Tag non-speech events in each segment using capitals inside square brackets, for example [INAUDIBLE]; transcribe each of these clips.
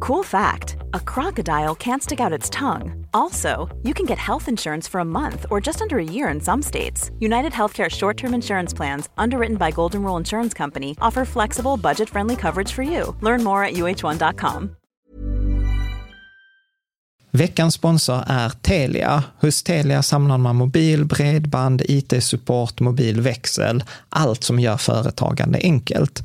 Cool fact a crocodile can't stick out its tongue. Also, you can get health insurance for a month or just under a year in some states. United Healthcare short term insurance plans, underwritten by Golden Rule Insurance Company, offer flexible, budget friendly coverage for you. Learn more at uh1.com. Veckans sponsor är Telia. Hos Telia samlar man mobil, bredband, IT-support, mobil, växel, allt som gör företagande enkelt.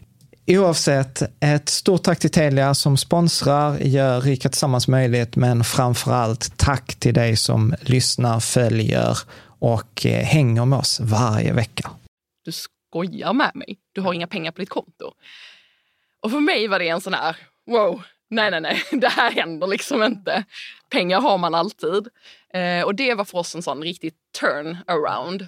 Oavsett, ett stort tack till Telia som sponsrar, gör Rika Tillsammans möjligt, men framför allt tack till dig som lyssnar, följer och eh, hänger med oss varje vecka. Du skojar med mig. Du har inga pengar på ditt konto. Och för mig var det en sån här, wow, nej, nej, nej, [LAUGHS] det här händer liksom inte. Pengar har man alltid. Eh, och det var för oss en sån riktig turn around.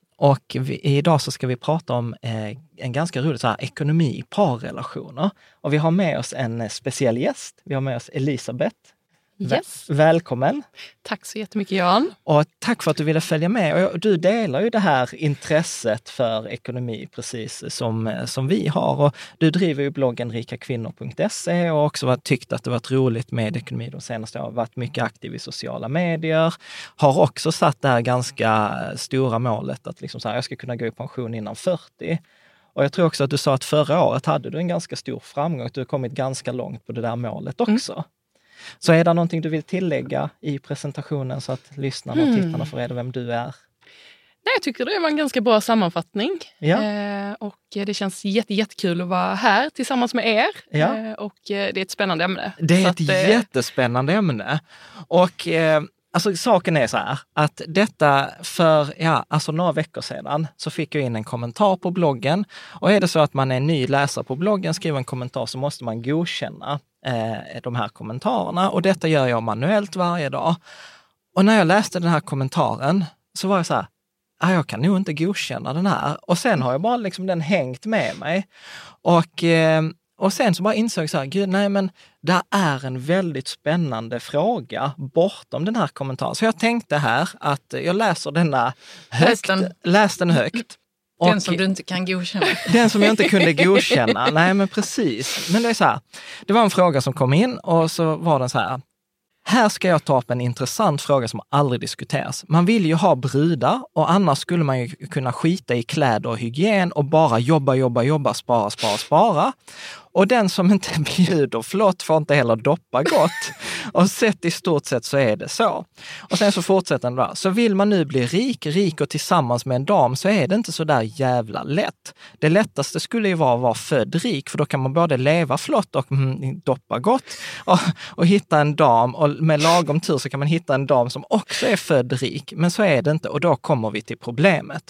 och vi, idag så ska vi prata om eh, en ganska rolig så här, ekonomi i parrelationer. Och vi har med oss en speciell gäst. Vi har med oss Elisabeth. Yes. Välkommen! Tack så jättemycket Jan! Och tack för att du ville följa med. Och du delar ju det här intresset för ekonomi precis som, som vi har. Och du driver ju bloggen rikakvinnor.se och också varit, tyckt att det varit roligt med ekonomi de senaste åren. Varit mycket aktiv i sociala medier. Har också satt det här ganska stora målet att liksom så här, jag ska kunna gå i pension innan 40. Och jag tror också att du sa att förra året hade du en ganska stor framgång. Du har kommit ganska långt på det där målet också. Mm. Så är det någonting du vill tillägga i presentationen så att lyssnarna och mm. tittarna får reda vem du är? Nej, jag tycker det var en ganska bra sammanfattning. Ja. Eh, och det känns jätte, jättekul att vara här tillsammans med er. Ja. Eh, och eh, det är ett spännande ämne. Det är ett att, eh, jättespännande ämne. Och eh, Alltså saken är så här, att detta för, ja, alltså några veckor sedan så fick jag in en kommentar på bloggen. Och är det så att man är ny läsare på bloggen, skriver en kommentar, så måste man godkänna eh, de här kommentarerna. Och detta gör jag manuellt varje dag. Och när jag läste den här kommentaren så var jag så här, ah, jag kan nog inte godkänna den här. Och sen har jag bara liksom den hängt med mig. Och, eh, och sen så bara insåg jag så här, gud nej men det är en väldigt spännande fråga bortom den här kommentaren. Så jag tänkte här att jag läser denna högt. Läs den. Läs den högt. Den Och- som du inte kan godkänna. [LAUGHS] den som jag inte kunde godkänna. Nej, men precis. Men det är så här. Det var en fråga som kom in och så var den så här. Här ska jag ta upp en intressant fråga som aldrig diskuteras. Man vill ju ha brudar och annars skulle man ju kunna skita i kläder och hygien och bara jobba, jobba, jobba, spara, spara, spara. Och den som inte [LAUGHS] bjuder flott får inte heller doppa gott. Och sett i stort sett så är det så. Och sen så fortsätter den då. Så vill man nu bli rik, rik och tillsammans med en dam så är det inte så där jävla lätt. Det lättaste skulle ju vara att vara född rik, för då kan man både leva flott och mm, doppa gott och, och hitta en dam. Och med lagom tur så kan man hitta en dam som också är född rik. Men så är det inte och då kommer vi till problemet.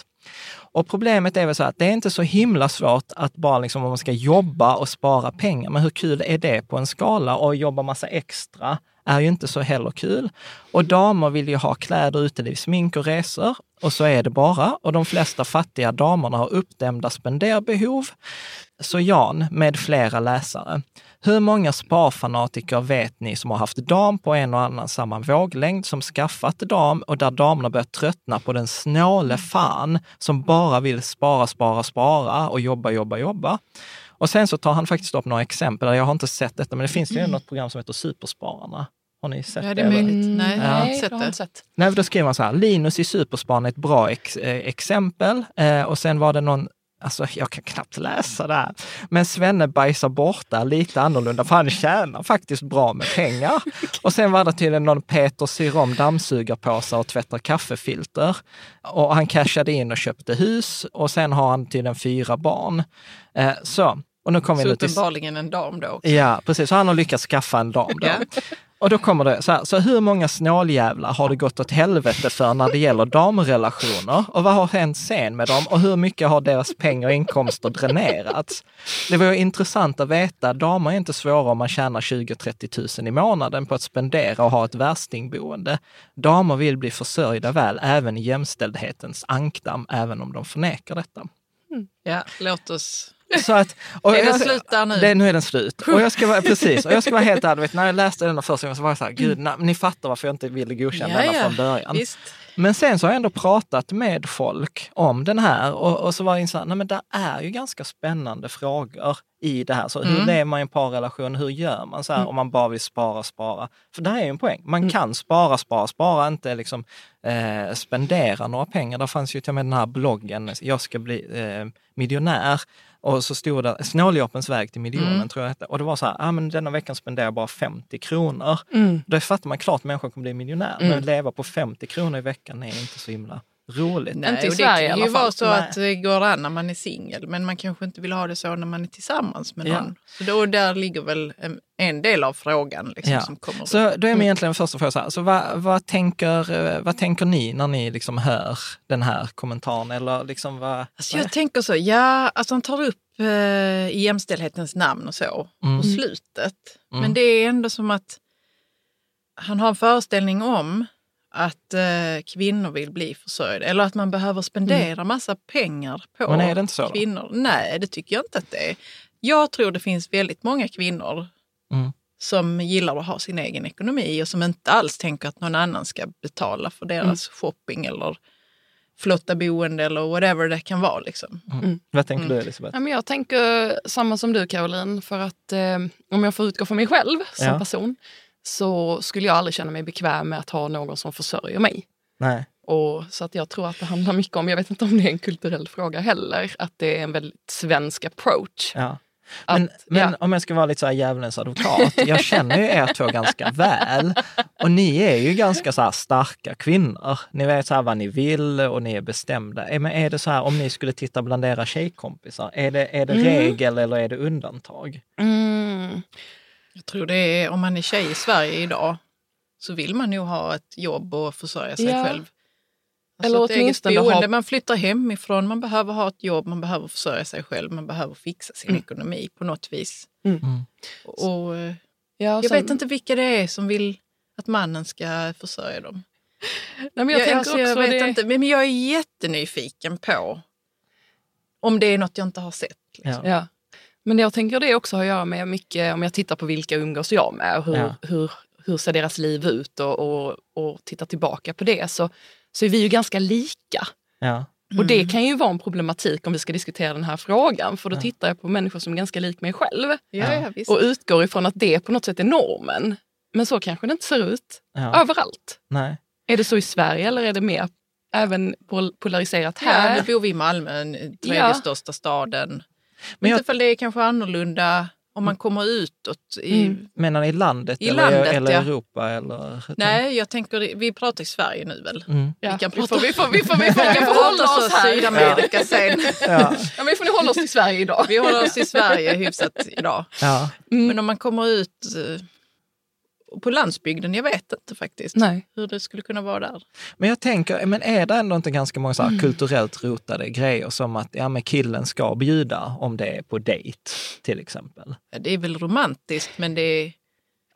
Och problemet är väl så att det är inte så himla svårt att bara liksom om man ska jobba och spara pengar. Men hur kul är det på en skala? Och jobba massa extra är ju inte så heller kul. Och damer vill ju ha kläder, uteliv, smink och resor. Och så är det bara. Och de flesta fattiga damerna har uppdämda spenderbehov. Så Jan, med flera läsare, hur många sparfanatiker vet ni som har haft dam på en och annan samma våglängd, som skaffat dam och där damerna börjar tröttna på den snåle fan som bara vill spara, spara, spara och jobba, jobba, jobba. Och sen så tar han faktiskt upp några exempel. Jag har inte sett detta, men det finns ju något program som heter Superspararna. Har ni sett Ja, det det? är eller? möjligt. Nej, har Nej, det har jag det. inte sett. Nej, för då skriver man så här, Linus i Superspan är ett bra ex, eh, exempel. Eh, och sen var det någon, alltså jag kan knappt läsa det här. Men Svenne bajsar borta lite annorlunda, för han tjänar faktiskt bra med pengar. [LAUGHS] Och sen var det tydligen någon Peter syr om dammsugarpåsar och tvättar kaffefilter. Och han cashade in och köpte hus och sen har han tydligen fyra barn. Eh, så, och nu kommer vi nu till... uppenbarligen en dam då också. Ja, precis. Så han har lyckats skaffa en dam då. [LAUGHS] Och då kommer det så här, så hur många snåljävlar har det gått åt helvete för när det gäller damrelationer? Och vad har hänt sen med dem? Och hur mycket har deras pengar och inkomster dränerats? Det var ju intressant att veta, damer är inte svåra om man tjänar 20-30 000 i månaden på att spendera och ha ett värstingboende. Damer vill bli försörjda väl även i jämställdhetens ankdamm, även om de förnekar detta. Mm. Ja, låt oss... Så att, och Är den slut nu? Det, nu är den slut. Och jag ska vara, [LAUGHS] precis, och jag ska vara helt ärlig, när jag läste den första gången så var jag så här, gud, na, ni fattar varför jag inte ville godkänna Ja, denna ja, från början. Visst. Men sen så har jag ändå pratat med folk om den här och, och så var jag så här, nej men det är ju ganska spännande frågor i det här. Så hur Mm. lever man i en parrelation? Hur gör man så här om man bara vill spara, spara? För det här är ju en poäng. Man kan spara, spara, spara, inte liksom eh, spendera några pengar. Där fanns ju till och med den här bloggen, jag ska bli eh, miljonär. Och så stod det Snåljåpens väg till miljonen, Mm. tror jag hette. Och det var så här, ah, men denna veckan spenderar jag bara 50 kronor. Mm. Då fattar man klart att människor kommer bli miljonär. Men att leva på 50 kronor i veckan är inte så himla roligt. Nej, Inte i Sverige i det kan alla ju fall. vara så Nej. att det går an när man är singel, men man kanske inte vill ha det så när man är tillsammans med Ja. någon. Så då, där ligger väl en, en del av frågan liksom, Ja. som kommer Så då är min egentligen första fråga så här, så vad, vad, tänker, eh, vad tänker ni när ni liksom hör den här kommentaren? Eller liksom vad, Alltså jag tänker så, ja, alltså han tar upp eh, i jämställdhetens namn och så Mm. på slutet. Mm. Men det är ändå som att han har en föreställning om att eh, kvinnor vill bli försörjda eller att man behöver spendera massa pengar på Men är det inte så då? kvinnor. Nej, det tycker jag inte att det är. Jag tror det finns väldigt många kvinnor Mm. som gillar att ha sin egen ekonomi och som inte alls tänker att någon annan ska betala för deras Mm. shopping eller flotta boende eller whatever det kan vara. Liksom. vad tänker Mm. du Elisabeth? Ja, men jag tänker samma som du Caroline, för att eh, om jag får utgå från mig själv som Ja. person så skulle jag aldrig känna mig bekväm med att ha någon som försörjer mig. Nej. Och, så att jag tror att det handlar mycket om, jag vet inte om det är en kulturell fråga heller, att det är en väldigt svensk approach. Ja. Att, Men, men ja, om jag ska vara lite så här djävulens advokat, jag känner ju er två ganska väl. Och ni är ju ganska så starka kvinnor. Ni vet så vad ni vill och ni är bestämda. Är- Men är det så här, om ni skulle titta bland era tjejkompisar, är det, är det Mm. regel eller är det undantag? mm, Jag tror det är, om man är tjej i Sverige idag så vill man nog ha ett jobb och försörja sig Ja. själv. Eller ett eget boende. ha- Man flyttar hemifrån, man behöver ha ett jobb, man behöver försörja sig själv, man behöver fixa sin Mm. ekonomi på något vis. Mm. Mm. Och, eh, ja, och jag sen- vet inte vilka det är som vill att mannen ska försörja dem. Nej, men jag, Jag, tänker alltså, också jag vet det... inte, men jag är jättenyfiken på om det är något jag inte har sett. Liksom. Ja. Men jag tänker det också har att göra med mycket, om jag tittar på vilka umgås jag med och hur, Ja. hur, hur ser deras liv ut och, och, och tittar tillbaka på det så, så är vi ju ganska lika. Ja. Och det kan ju vara en problematik om vi ska diskutera den här frågan för då tittar jag på människor som är ganska lik mig själv Ja, ja, och utgår ifrån att det på något sätt är normen. Men så kanske det inte ser ut Ja. överallt. Nej. Är det så i Sverige eller är det mer även pol- polariserat Ja, här? nu bor vi i Malmö, den tredje Ja. största staden. Men Men jag- inte för det är kanske annorlunda om man kommer utåt. I, Mm. Menar ni i landet I eller, landet, eller ja. Europa? Eller? Nej, jag tänker, vi pratar i Sverige nu väl? Mm. Ja, Vi kan vi, prata- får, vi, får, vi, får, vi, får, [LAUGHS] vi Vi kan kan få hålla oss här. Sydamerika sen. Ja. [LAUGHS] Ja, men får ni hålla oss till Sverige idag. Vi håller oss i Sverige hyfsat idag. Ja. Men om man kommer ut eh, på landsbygden, jag vet inte faktiskt Nej. hur det skulle kunna vara där. Men jag tänker, men är det ändå inte ganska många så Mm. kulturellt rotade grejer som att ja, men killen ska bjuda om det är på dejt till exempel? Det är väl romantiskt men det är...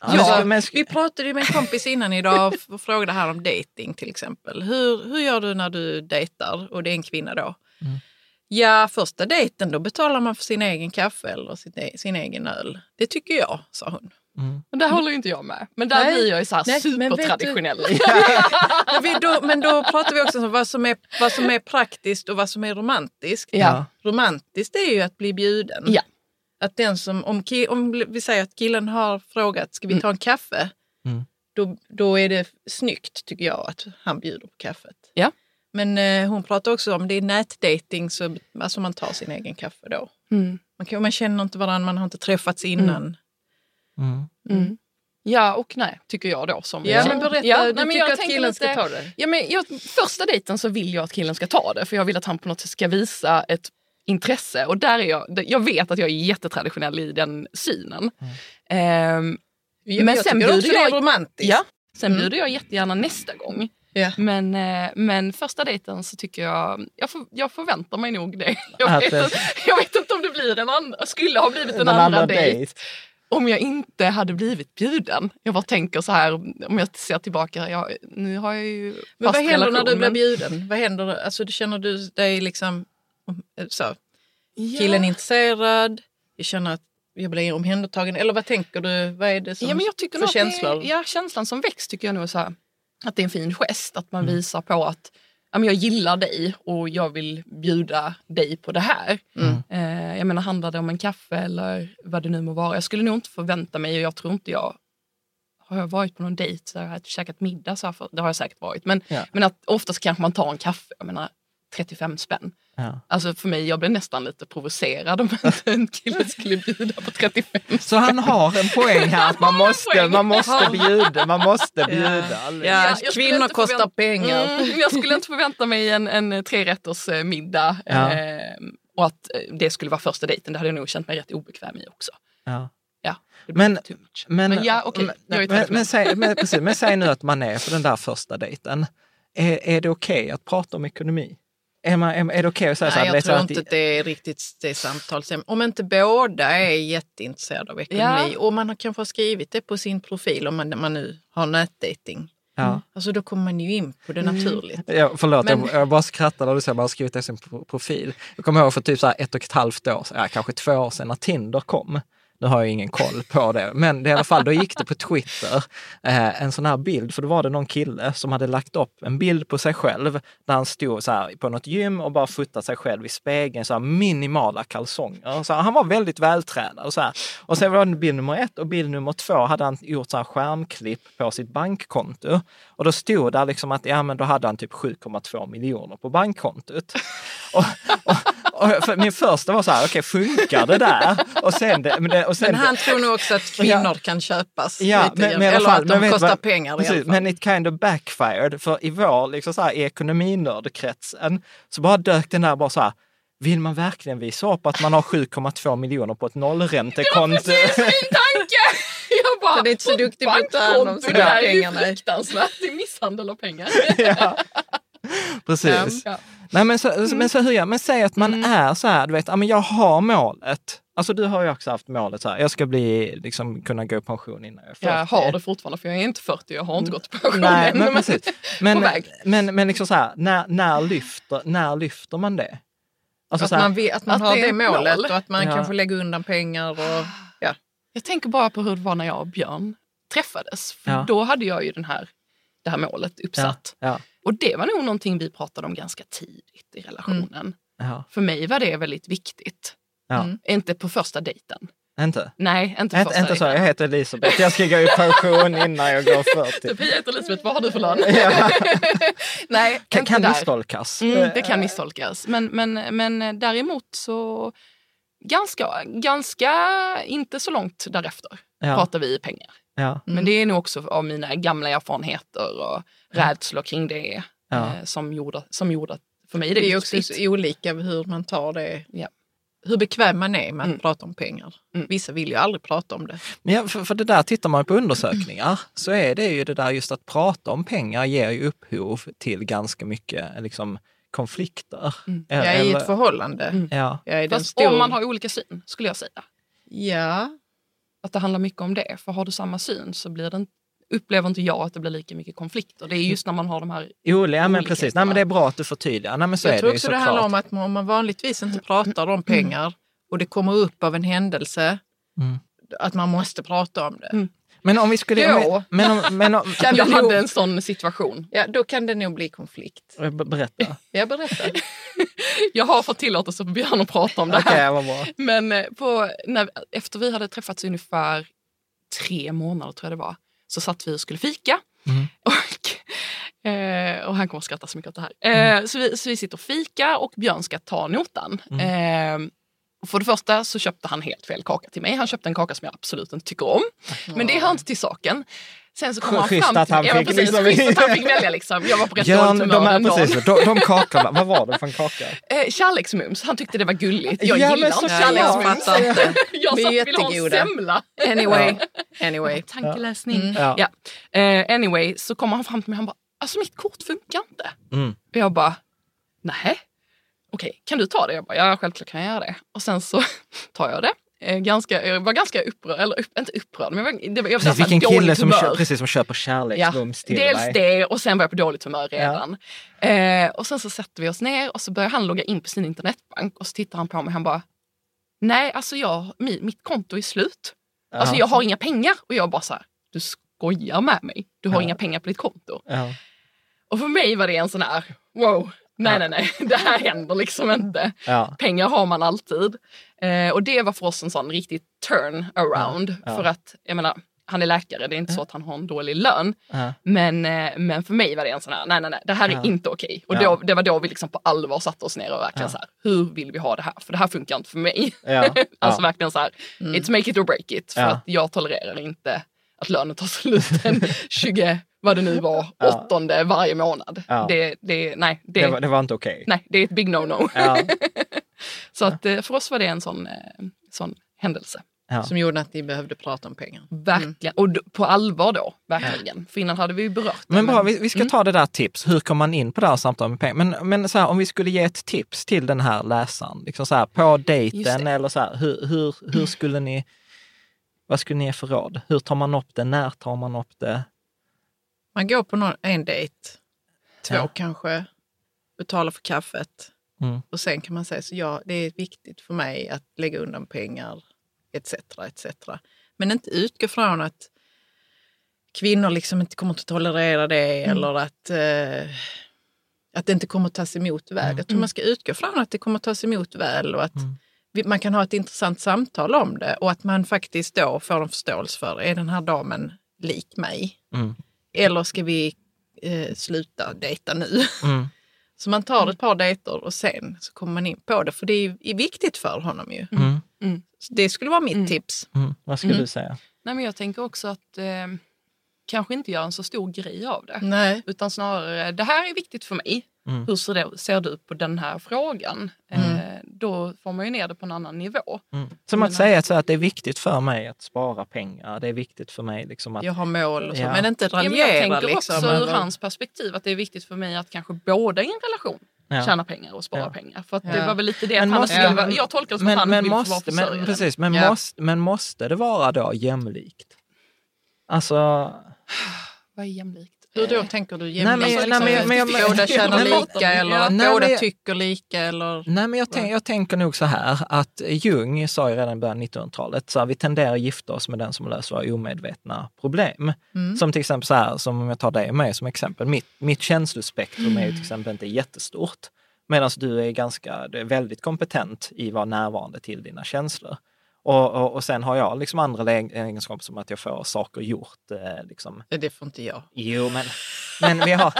Ja, men vi pratade ju med en kompis innan idag och frågade här om dating till exempel. Hur, hur gör du när du dejtar och det är en kvinna då? Mm. Ja, första dejten då betalar man för sin egen kaffe eller sin, e- sin egen öl. Det tycker jag, sa hon. Men där håller inte jag med. Men där Nej. blir jag ju så här Nej, men supertraditionell. [LAUGHS] Men, vi då, men då pratar vi också om vad som, är, vad som är praktiskt och vad som är romantiskt. Ja. Romantiskt är ju att bli bjuden. Ja. Att den som, om, om vi säger att killen har frågat, ska vi ta en kaffe? Mm. Då, då är det snyggt tycker jag att han bjuder på kaffet. Ja. Men eh, hon pratar också om det är nätdating så alltså man tar sin egen kaffe då. Mm. Man, kan, man känner inte varandra, man har inte träffats innan. Mm. Mm. Ja och nej, tycker jag då. Som Ja, men berätta, Ja, du nej, men tycker jag att killen lite- ska ta det? Ja, men jag, första dejten så vill jag att killen ska ta det för jag vill att han på något sätt ska visa ett intresse. Och där är jag, jag vet att jag är jättetraditionell i den synen. Ehm, Jag, Men jag sen bjuder det är jag- romantiskt. ja, sen Mm. bjuder jag jättegärna nästa gång. Ja. Men, eh, men första dejten så tycker jag, jag, för, jag förväntar mig nog det. [LAUGHS] Jag vet, jag vet inte om det blir en andra, skulle ha blivit en Den andra, andra dejt dejt. Om jag inte hade blivit bjuden. Jag bara tänker så här, om jag ser tillbaka, jag, nu har jag ju Men vad fast händer när du relation, blir bjuden? Vad händer? Alltså, du känner du dig liksom så, Ja. killen är intresserad, jag känner att jag blir omhändertagen. Eller vad tänker du? Vad är det som, Ja, men jag tycker för känslor? Det, ja, känslan som väcks tycker jag nog är så här, att det är en fin gest. Att man Mm. visar på att ja, jag gillar dig och jag vill bjuda dig på det här. Mm. Eh, jag menar, handlar det om en kaffe eller vad det nu må vara. Jag skulle nog inte förvänta mig och jag tror inte jag har jag varit på någon dejt där jag har käkat middag? Så här för, det har jag säkert varit. Men, Ja. men att oftast kanske man tar en kaffe. Jag menar, 35 spänn. Ja. Alltså för mig, jag blev nästan lite provocerad om inte en kille skulle bjuda på 35 Så han har en poäng här att man måste, man måste bjuda. Man måste Ja. bjuda. Ja, skulle kvinnor kostar pengar. Mm, jag skulle inte förvänta mig en, en trerätters eh, middag Ja. eh, och att eh, det skulle vara första dejten. Det hade jag nog känt mig rätt obekväm i också. Ja. Ja, Men- ja, säg, men, precis, men säg nu att man är på den där första dejten. Är, är det okej att prata om ekonomi? Är, man, är, det okej att säga så Nej, här? jag så tror att- inte att det är riktigt det samtalsämnet. Om inte båda är jätteintresserade av ekonomi Ja. och man har kanske har skrivit det på sin profil om man, man nu har nätdating. Ja. Alltså då kommer man ju in på det Mm. naturligt. Ja, förlåt, Men- jag, jag bara skrattar när du säger att man har skrivit det i sin pro- profil. Jag kommer ihåg för typ så här ett och ett halvt år, ja, kanske två år sedan när Tinder kom. Nu har jag ingen koll på det, men det, i alla fall, då gick det på Twitter eh, en sån här bild, för då var det någon kille som hade lagt upp en bild på sig själv där han stod så här på något gym och bara fotat sig själv i spegeln, så här minimala kalsonger. Så här, han var väldigt vältränad. Och, så här. och sen var det bild nummer ett och bild nummer två hade han gjort så här skärmklipp på sitt bankkonto. Och då stod det liksom att ja, men då hade han typ 7,2 miljoner på bankkontot. Och, och, och för min första var så här, okej funkar det där? Och sen, det, men det, och sen Men han tror nog också att kvinnor kan köpas. Ja, lite men, men i Eller fall, att de kostar vad- pengar i precis, alla fall. Men it kind of backfired, för i vår liksom så här, i ekonominördkretsen så bara dök den där bara så här, vill man verkligen visa upp att man har 7,2 miljoner på ett nollräntekonto? Precis min tanke! [LAUGHS] Jag bara, det är inte så på duktigt att ta hand om sina Det här är ju pengar, fruktansvärt. Det är misshandel av pengar. [LAUGHS] ja. [LAUGHS] Precis. Ja. Nej, men, så, men, så hur jag, men säg att man är så här, du vet, ja, men jag har målet Alltså du har ju också haft målet så här, jag ska bli, liksom kunna gå i pension innan jag är 40. Jag har det fortfarande för jag är inte 40, jag har inte gått på pension Nej, än, men precis. [LAUGHS] Men, på väg. men, men liksom så här, när, när, lyfter, när lyfter man det? Alltså Att så här, man, vet, att man att har det målet mål. och att man Ja. kanske lägger undan pengar. Och, ja. Jag tänker bara på hur det var när jag och Björn träffades. För Ja. Då hade jag ju den här, det här målet uppsatt. ja, Och det var nog någonting vi pratade om ganska tidigt i relationen. ja, För mig var det väldigt viktigt. Mm. Inte på första dejten. Inte? Nej, inte på Inte, så, jag heter Elisabeth, jag ska gå i pension [LAUGHS] innan jag går 40. Typ, hej, jag heter Elisabeth, vad har du för lön? [LAUGHS] Ja. [LAUGHS] Nej, Kan, inte kan där. misstolkas. Mm, det kan misstolkas. Men, men, men däremot så ganska, ganska inte så långt därefter Ja, pratar vi pengar. Ja, Men det är nog också av mina gamla erfarenheter och rädslor kring det Ja. eh, som, gjorde, som gjorde att för mig är det, Det är också så olika hur man tar det. Ja. Hur bekväm man är med att Mm. prata om pengar. Mm. Vissa vill ju aldrig prata om det. Men ja, för, för det där tittar man på undersökningar så är det ju det där just att prata om pengar ger ju upphov till ganska mycket liksom, konflikter. Mm. Eller- Jag är i ett förhållande. Mm. Ja, Jag är Fast stor... om man har olika syn, skulle jag säga. Ja, Att det handlar mycket om det. För har du samma syn så blir det, inte- upplever inte jag att det blir lika mycket konflikter. Det är just när man har de här... Olika, ja men precis. Nej, men det är bra att du förtydligar. Nej, men så jag är tror det också det handlar om att om man vanligtvis inte pratar om pengar och det kommer upp av en händelse, Mm. att man måste prata om det. Mm. Men om vi skulle... Om Jo. vi, men om, men om, [LAUGHS] Kan [LAUGHS] jag hade nog- en sån situation. Ja, då kan det nog bli konflikt. [LAUGHS] Berätta. Jag berättar. Jag har fått tillåtelse av Björn att prata om det här. vad bra. Men eh, på, när, efter vi hade träffats ungefär tre månader tror jag det var, så satt vi och skulle fika. Mm. Och, eh, och han kommer att skratta så mycket åt det här. Eh, så, vi, så vi sitter och fika och Björn ska ta notan. Eh, och för det första så köpte han helt fel kaka till mig. Han köpte en kaka som jag absolut inte tycker om. Men det hör inte till saken. Sen så kom han fram att till han ja, men fick precis, liksom- att han fick välja liksom. Jag var på rätt Björn, dåligt de, humör här, den dagen. precis, de, de kakorna, vad var det för en kaka? Eh, kärleksmums, han tyckte det var gulligt. Jag Ja, gillar inte kärleksmums. fattar inte. [LAUGHS] jag De satt och ville ha en semla. Anyway, [LAUGHS] anyway. Tankeläsning. Mm. Ja. Ja. Eh, anyway, så kommer han fram till mig och han bara, alltså mitt kort funkar inte. Mm. Och jag bara, nej. Okej, kan du ta det? Jag bara, ja självklart kan jag göra det. Och sen så [LAUGHS] tar jag det. Eh, ganska, jag var ganska upprörd, eller upp, inte upprörd, men jag var, det var, jag var vilken kille som, humör. kö, precis, som köper kärleksmums till Dels dig. det och sen var jag på dåligt humör redan. Eh, och sen så sätter vi oss ner och så börjar han logga in på sin internetbank och så tittar han på mig och han bara Nej, alltså jag, mi, mitt konto är slut. Alltså Ja. jag har inga pengar. Och jag bara så här, du skojar med mig. Du har Ja. inga pengar på ditt konto. Ja. Och för mig var det en sån här, wow, nej nej nej, [LAUGHS] det här händer liksom inte. Ja. Pengar har man alltid. Eh, och det var för oss en sån riktig turn around. Ja, ja. För att, jag menar, han är läkare, det är inte så att han har en dålig lön. Men, eh, men för mig var det en sån här, nej nej nej, det här är inte okej. Och då, det var då vi liksom på allvar satte oss ner och verkligen så här, hur vill vi ha det här? För det här funkar inte för mig. [LAUGHS] Alltså verkligen så här, Mm. it's make it or break it. För att jag tolererar inte att lönen tar slut [LAUGHS] den 20, vad det nu var, Ja. åttonde varje månad. Ja. Det, det, nej, det, Det, var, det var inte okej. nej, det är ett big no-no. Ja. [LAUGHS] Så att, eh, för oss var det en sån, eh, sån händelse. Ja. Som gjorde att ni behövde prata om pengar. Verkligen. Och d- på allvar då, verkligen. För innan hade vi ju berört det. Men bra, vi, vi ska Mm. ta det där tips. Hur kommer man in på det här samtalet med pengar? Men, men så här, om vi skulle ge ett tips till den här läsaren, liksom så här, på dejten eller så här, hur, hur, hur skulle ni, vad skulle ni ge för råd? Hur tar man upp det? När tar man upp det? Man går på någon, en dejt, två Ja. kanske, betalar för kaffet Mm. och sen kan man säga så ja, det är viktigt för mig att lägga undan pengar etc. etc. Men inte utgå från att kvinnor liksom inte kommer att tolerera det Mm. eller att, eh, att det inte kommer att tas emot väl. Jag tror man ska utgå från att det kommer att tas emot väl och att Mm. man kan ha ett intressant samtal om det och att man faktiskt då får en förståelse för, är den här damen lik mig? Mm. Eller ska vi eh, sluta dejta nu? [LAUGHS] Mm. Så man tar ett par dejter och sen så kommer man in på det. För det är, är viktigt för honom ju. Mm. Så det skulle vara mitt Mm. tips. Mm. Vad skulle Mm. du säga? Nej, men jag tänker också att eh, kanske inte göra en så stor grej av det. Nej. Utan snarare, det här är viktigt för mig. Mm. Hur ser, det, ser du på den här frågan? Mm. Eh, då får man ju ner det på en annan nivå. Mm. Som att säga så att det är viktigt för mig att spara pengar. Det är viktigt för mig liksom att... Jag har mål och så. Ja. Men inte Ja, men raljera jag tänker liksom. också ur hans perspektiv att det är viktigt för mig att kanske båda i en relation Ja. tjäna pengar och spara Ja. pengar. För att Ja. det var väl lite det Men att han måste- skulle vara, men- jag tolkar det som att Men, han men, vill vara måste, men, försörjare. precis, men, Ja. måste, men måste det vara då jämlikt? Alltså, Vad är jämlikt? Hur då Eh, tänker du Nej, jämlikt? men- Liksom, nej, men- men- men- båda tjänar Nej, men- lika eller att Nej, båda tycker lika eller? nej men jag, tänk, jag tänker nog så här att Jung sa ju redan i början av 1900-talet, så här, vi tenderar att gifta oss med den som löser våra omedvetna problem. Mm. Som till exempel så här, som om jag tar dig med som exempel, mitt, mitt känslospektrum är ju till exempel inte jättestort. Medan du är ganska, du är väldigt kompetent i att vara närvarande till dina känslor. Och, och, och sen har jag liksom andra egenskaper som att jag får saker gjort. Eh, liksom. Det får inte jag. Jo, men, men vi har,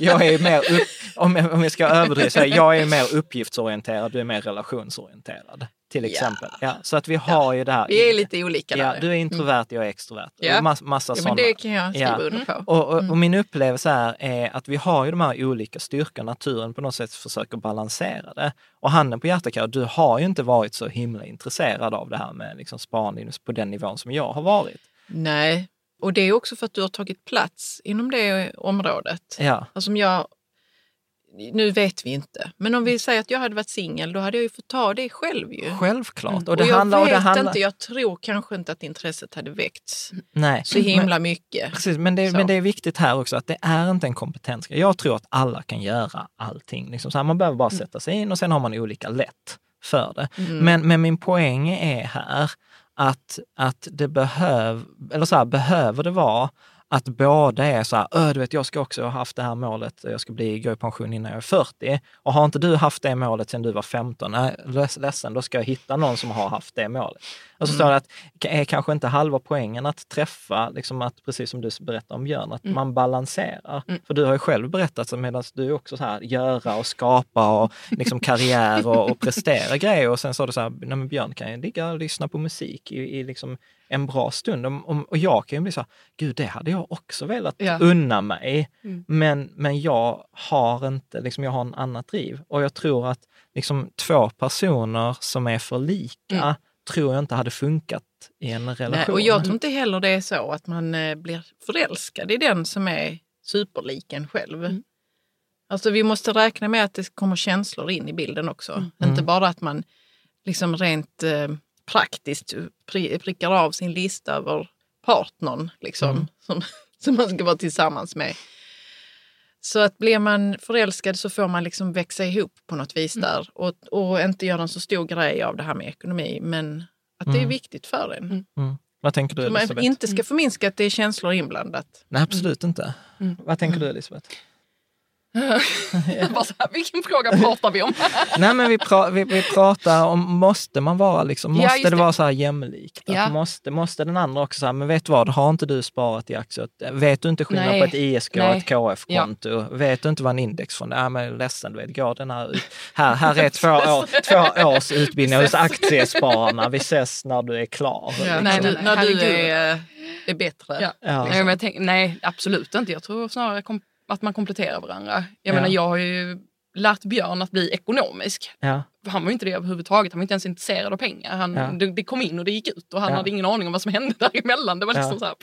jag är mer, upp, om, jag, om jag ska överdriva, jag är mer uppgiftsorienterad, du är mer relationsorienterad. Till exempel. Ja. så att vi har ju det här. Vi är lite olika Ja, där. du är introvert, jag är extrovert. Ja. Och mass, massa ja, men det kan jag skriva Ja. under på. Och, och, och min upplevelse här är att vi har ju de här olika styrkorna. Naturen på något sätt försöker balansera det. Och handen på hjärtat, Karo, du har ju inte varit så himla intresserad av det här med liksom sparande på den nivån som jag har varit. Nej, och det är också för att du har tagit plats inom det området. Ja, Alltså om jag, nu vet vi inte, men om vi säger att jag hade varit singel, då hade jag ju fått ta det själv ju. självklart. Och, Och det jag handlar, och vet det handlar, inte, jag tror kanske inte att intresset hade väckts nej. så himla mycket. Precis, men det, Så. men det är viktigt här också att det är inte en kompetensgrej. Jag tror att alla kan göra allting. Liksom så här, man behöver bara Mm. sätta sig in och sen har man olika lätt för det. Men, men min poäng är här att, att det behöv, eller så här, behöver det vara att båda är så här, äh, du vet, jag ska också ha haft det här målet, jag ska bli, gå i pension innan jag är 40. Och har inte du haft det målet sedan du var 15, nej, äh, ledsen, då ska jag hitta någon som har haft det målet. Och så står det att, är kanske inte halva poängen att träffa, liksom att, precis som du berättade om Björn, att man balanserar. För du har ju själv berättat, medan du är också så här, göra och skapa och liksom karriär och, och prestera grejer. Och sen sa du så här, nej men Björn kan ju ligga och lyssna på musik i, i liksom en bra stund. Om, om, och jag kan ju bli så här, gud det hade jag också velat Ja. unna mig. Mm. Men, men jag har inte, liksom, jag har en annat driv. Och jag tror att liksom, två personer som är för lika Mm. Tror jag inte hade funkat i en relation. Nej, och jag tror inte heller det är så att man eh, blir förälskad i den som är superlik en själv. Mm. Alltså vi måste räkna med att det kommer känslor in i bilden också. Mm. Inte bara att man liksom rent eh, praktiskt pri prickar av sin lista över partnern liksom, Mm. som, [LAUGHS] som man ska vara tillsammans med. Så att blir man förälskad så får man liksom växa ihop på något vis Mm. där och, och inte göra en så stor grej av det här med ekonomi. Men att det är Mm. viktigt för en. Mm. Vad tänker du Så man Elisabeth? inte ska förminska att det är känslor inblandat. Nej, absolut inte. Mm. Vad tänker du Elisabeth? Bara så här, vilken fråga pratar vi om? [LAUGHS] Nej, men vi, pra, vi, vi pratar om, måste man vara liksom, Ja, måste just det det. vara så här jämlikt? Att Ja. Måste, måste den andra också säga, men vet du vad, har inte du sparat i aktier? Vet du inte skillnad Nej. på ett ISK och Nej. ett KF-konto? Vet du inte vad en indexfond är? Ja, men ledsen, du vet, gå den här ut. Här, här är två, [LAUGHS] år, två års utbildning hos Aktiespararna. Vi ses när du är klar. Ja, liksom. nej, när du, när du är, är bättre. Ja. Ja. Nej, men jag tänk, nej, absolut inte. Jag tror snarare kom, att man kompletterar varandra. Jag Ja. menar, jag har ju lärt Björn att bli ekonomisk. Ja. Han var ju inte det överhuvudtaget. Han var inte ens intresserad av pengar. Han, Ja. det, det kom in och det gick ut och han hade ingen aning om vad som hände [LAUGHS] däremellan. Det var liksom så här.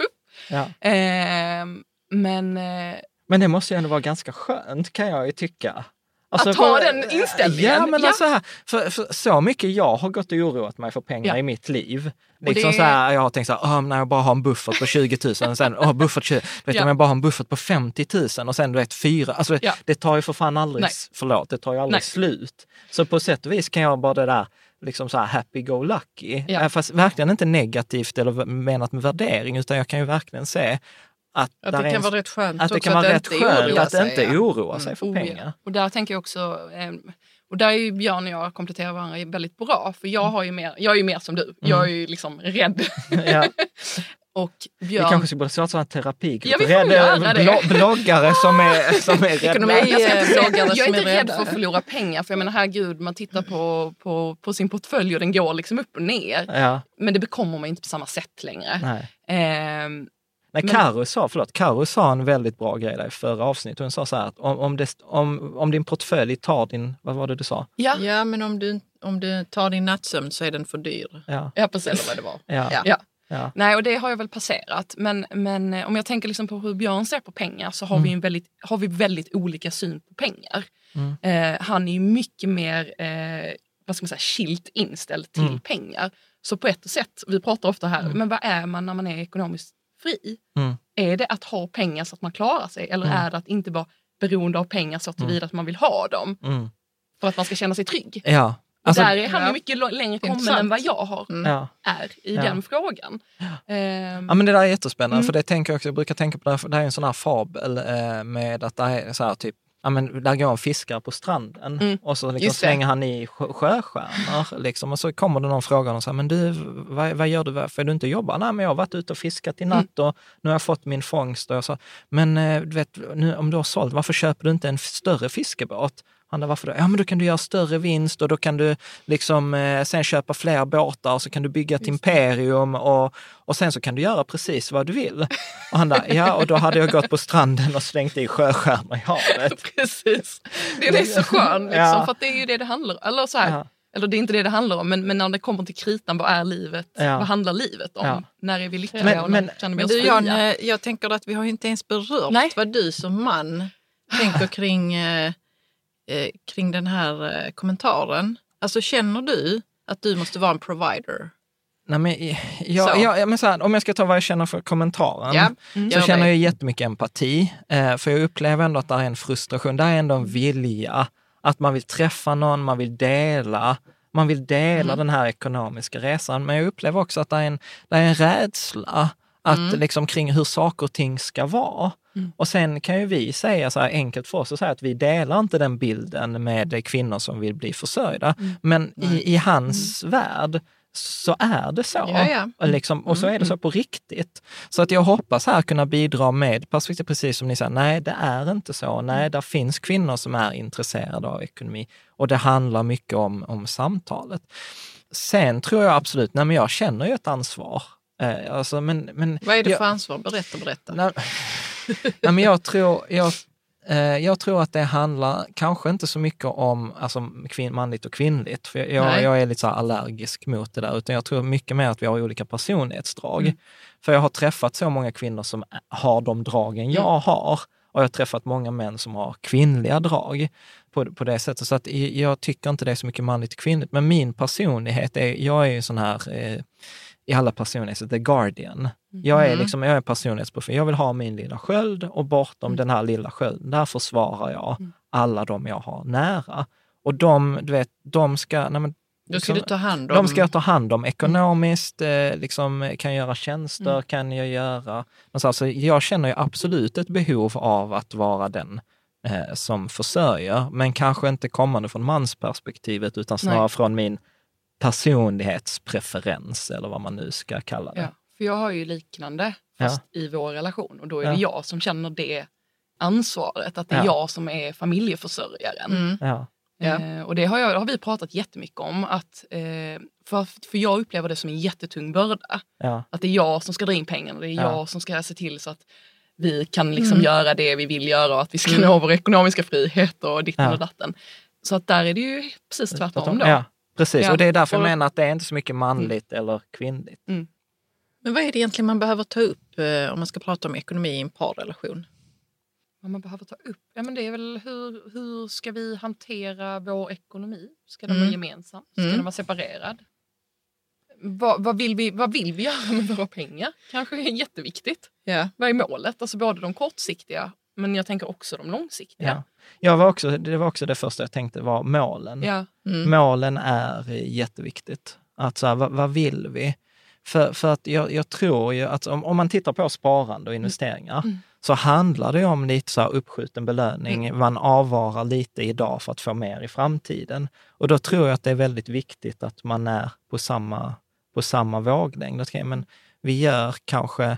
Ehm, men eh, Men det måste ju ändå vara ganska skönt kan jag ju tycka. Alltså, Att ha den inställningen, Ja, men ja. Alltså här, för, för så mycket jag har gått och oroat mig för pengar Ja. i mitt liv. Och Liksom det- så här, jag har tänkt så här, "Åh, när jag bara har en buffert på 20 000, sen, åh, buffert 20, [LAUGHS] vet Ja. om jag bara har en buffert på 50 000 och sen du vet fyra, alltså Ja. det tar ju för fan aldrig, Nej. förlåt, det tar ju aldrig Nej. slut. Så på sätt och vis kan jag bara det där, liksom så här happy-go-lucky, Ja. Eh, fast verkligen inte negativt eller menat med värdering, utan jag kan ju verkligen se att, Att det är kan en- vara rätt skönt att det kan vara att rätt inte skönt oroa att sig, inte ja. oroa sig för Oh, ja. pengar. Och där tänker jag också, eh, och där är ju Björn och jag kompletterar varandra väldigt bra. För jag, har ju mer, jag är ju mer som du. Jag är ju liksom rädd. [LAUGHS] Ja. [LAUGHS] och Vi Björn... kanske skulle borde starta en terapigrupp. Ja, vi Rädda- blo- bloggare som är, [LAUGHS] som är rädda. Ekonomi- Jag, ska inte säga- bloggare jag är som är inte rädd för att förlora pengar. För jag menar herregud, man tittar på, på, på sin portfölj och den går liksom upp och ner. Ja, Men det bekommer mig inte på samma sätt längre. nej. Nej, Men- Karo sa, förlåt, Karo sa en väldigt bra grej där i förra avsnittet. Hon sa så här att om, om, det, om, om din portfölj tar din, vad var det du sa? ja, Ja, men om du, om du tar din nattsömn så är den för dyr. Ja, ja, precis. Eller vad det var. ja. Ja. Ja. Ja. Nej, och det har jag väl passerat. Men, men eh, om jag tänker liksom på hur Björn ser på pengar så har, Mm. vi, en väldigt, har vi väldigt olika syn på pengar. Mm. Eh, han är ju mycket mer eh, vad ska man säga, chilt inställd till Mm. pengar. Så på ett sätt, vi pratar ofta här, men vad är man när man är ekonomiskt fri? Mm. Är det att ha pengar så att man klarar sig eller Mm. är det att inte vara beroende av pengar så tillvida att man vill ha dem Mm. för att man ska känna sig trygg? Ja. Alltså, där är han ja. mycket längre kommen Intressant. än vad jag har, ja. är i Ja. den frågan. Ehm, Ja men det där är jättespännande, Mm. för det tänker jag också, jag brukar tänka på det, här, för det här är en sån här fabel eh, med att det är så här typ, ja men där går en fiskare på stranden Mm. och så liksom slänger han i sjö- sjöstjärnor liksom, och så kommer det någon fråga och säger, men du, vad, vad gör du, varför du inte jobbar? Nej men jag har varit ute och fiskat i Mm. natt och nu har jag fått min fångst och jag sa, men eh, du vet, nu, om du har sålt, varför köper du inte en större fiskebåt? Han varför då? Ja, men då kan du göra större vinst och då kan du liksom eh, sen köpa fler båtar och så kan du bygga ett imperium och, och sen så kan du göra precis vad du vill. Och han bara, ja, och då hade jag gått på stranden och slängt i sjöstjärnor i havet. [LAUGHS] Precis. Det är så [LAUGHS] skön, liksom, Ja. för att det är ju det det handlar om. Eller, så här, Ja. eller det är inte det det handlar om, men, men när det kommer till kritan, vad är livet? Ja. Vad handlar livet om? Ja. När är vi lyckliga Men- och när men- känner vi Men oss du fria? Jan, eh, jag tänker att vi har inte ens berört Nej. vad du som man tänker kring, eh, eh, kring den här eh, kommentaren. Alltså känner du att du måste vara en provider? Nej, men, jag, Så. jag, men så här, om jag ska ta vad jag känner för kommentaren, Ja, så gör känner jag jättemycket empati. Eh, för jag upplever ändå att det är en frustration, det är ändå en vilja. Att man vill träffa någon, man vill dela. Man vill dela den här ekonomiska resan. Men jag upplever också att det är en, det är en rädsla att, liksom, kring hur saker och ting ska vara. Och sen kan ju vi säga så här enkelt för oss, och säga att vi delar inte den bilden med kvinnor som vill bli försörjda. Men i, i hans värld så är det så. Ja, ja. Och, liksom, och så är det så på riktigt. Så att jag hoppas här kunna bidra med perspektiv, precis som ni säger, nej det är inte så. Nej, där finns kvinnor som är intresserade av ekonomi och det handlar mycket om, om samtalet. Sen tror jag absolut, nej men jag känner ju ett ansvar. Eh, alltså, men, men, Vad är det jag, för ansvar? Berätta, berätta. Nej, [LAUGHS] nej, men jag tror, jag, eh, jag tror att det handlar kanske inte så mycket om alltså, kvin, manligt och kvinnligt, för jag, jag är lite så allergisk mot det där, utan jag tror mycket mer att vi har olika personlighetsdrag. Mm. För jag har träffat så många kvinnor som har de dragen jag Mm. har. Och jag har träffat många män som har kvinnliga drag på, på det sättet. Så att jag tycker inte det är så mycket manligt och kvinnligt. Men min personlighet är, jag är ju sån här, eh, i alla personligheter, the guardian. Jag är liksom, jag är personlighetsprofil. Jag vill ha min lilla sköld och bortom den här lilla skölden, där försvarar jag alla de jag har nära. Och de, du vet, de ska, nej men, Då ska liksom- du ta hand om... de ska jag ta hand om ekonomiskt, eh, liksom, kan göra tjänster, Mm. kan jag göra... Men så alltså, jag känner ju absolut ett behov av att vara den eh, som försörjer, men kanske inte kommande från mansperspektivet utan snarare Nej. från min personlighetspreferens eller vad man nu ska kalla det. Ja, för jag har ju liknande fast i vår relation och då är Ja. det jag som känner det ansvaret, att det är Ja. jag som är familjeförsörjaren. Mm. Ja. Ja. Eh, och det har, jag, det har vi pratat jättemycket om, att, eh, för, för jag upplever det som en jättetung börda. Ja. Att det är jag som ska dra in pengarna, det är Ja. jag som ska se till så att vi kan liksom göra det vi vill göra och att vi ska nå vår ekonomiska frihet och ditten Ja. och datten. Så att där är det ju precis tvärtom då. Ja, precis. Ja. Och det är därför jag menar att det är inte så mycket manligt eller kvinnligt. Men vad är det egentligen man behöver ta upp eh, om man ska prata om ekonomi i en parrelation? Vad man behöver ta upp? Ja, men det är väl hur, hur ska vi hantera vår ekonomi? Ska den vara Mm. gemensam? Ska Mm. den vara separerad? Vad, vad, vill vi, vad vill vi göra med våra pengar? Kanske är jätteviktigt. Ja. Vad är målet? Alltså både de kortsiktiga, men jag tänker också de långsiktiga. Ja. Jag var också, det var också det första jag tänkte var målen. Ja. Mm. Målen är jätteviktigt. Att så här, vad, vad vill vi? För, för att jag, jag tror ju att om, om man tittar på sparande och investeringar Mm. så handlar det om lite så här uppskjuten belöning. Man avvarar lite idag för att få mer i framtiden. Och då tror jag att det är väldigt viktigt att man är på samma, på samma våglängd. Okej, men vi gör kanske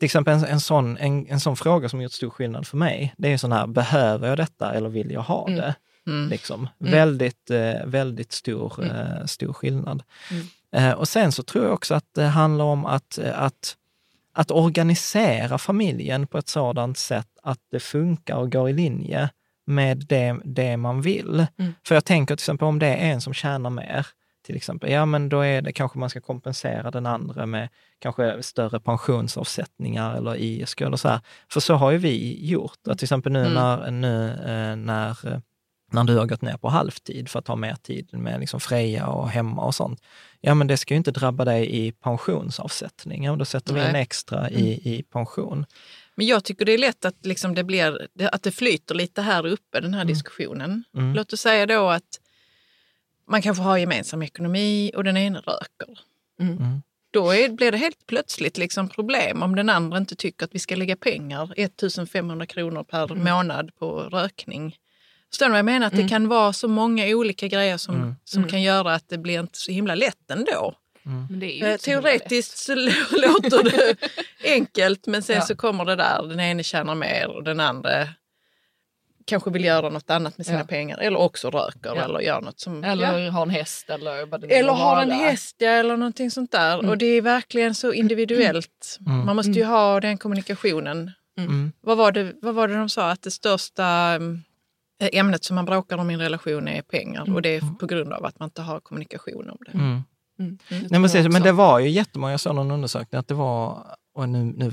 till exempel en, en, sån, en, en sån fråga som gjort stor skillnad för mig, det är sån här, behöver jag detta eller vill jag ha Mm. det? Mm. Liksom. Väldigt, eh, väldigt stor, eh, stor skillnad. Mm. Eh, och sen så tror jag också att det handlar om att, eh, att, att organisera familjen på ett sådant sätt att det funkar och går i linje med det, det man vill. Mm. För jag tänker till exempel om det är en som tjänar mer, till exempel, ja men då är det kanske man ska kompensera den andra med kanske större pensionsavsättningar eller ISK eller så här. För så har ju vi gjort. Att till exempel nu, Mm. när, nu eh, när, eh, när du har gått ner på halvtid för att ha mer tid med liksom Freja och hemma och sånt. Ja, men det ska ju inte drabba dig i pensionsavsättning. Ja, men då sätter vi in Nej. extra i, i pension. Men jag tycker det är lätt att, liksom det, blir, att det flyter lite här uppe, den här diskussionen. Mm. Låt oss säga då att man kanske har gemensam ekonomi och den ena röker. Mm. Då är, blir det helt plötsligt liksom problem om den andra inte tycker att vi ska lägga pengar, 1500 kronor per Mm. månad på rökning. Förstår du vad jag menar? Att det kan vara så många olika grejer som, Mm. som kan göra att det blir inte så himla lätt ändå. Men det är ju Eh, Teoretiskt så lå- låter det [LAUGHS] enkelt men sen Ja. så kommer det där, den ene tjänar mer och den andra kanske vill göra något annat med sina Ja. pengar eller också röker Ja. eller gör något som... Eller ja. har en häst eller vad det nu Eller har en häst ja, eller någonting sånt där. Mm. Och det är verkligen så individuellt. Mm. Man måste ju ha den kommunikationen. Mm. Vad var, det, vad var det de sa? Att det största mm, ämnet som man bråkar om i en relation är pengar. Och det är på grund av att man inte har kommunikation om det. Mm. Mm. Nej, men, precis, men det var ju jättemånga, jag såg någon undersökning att det var, och nu, nu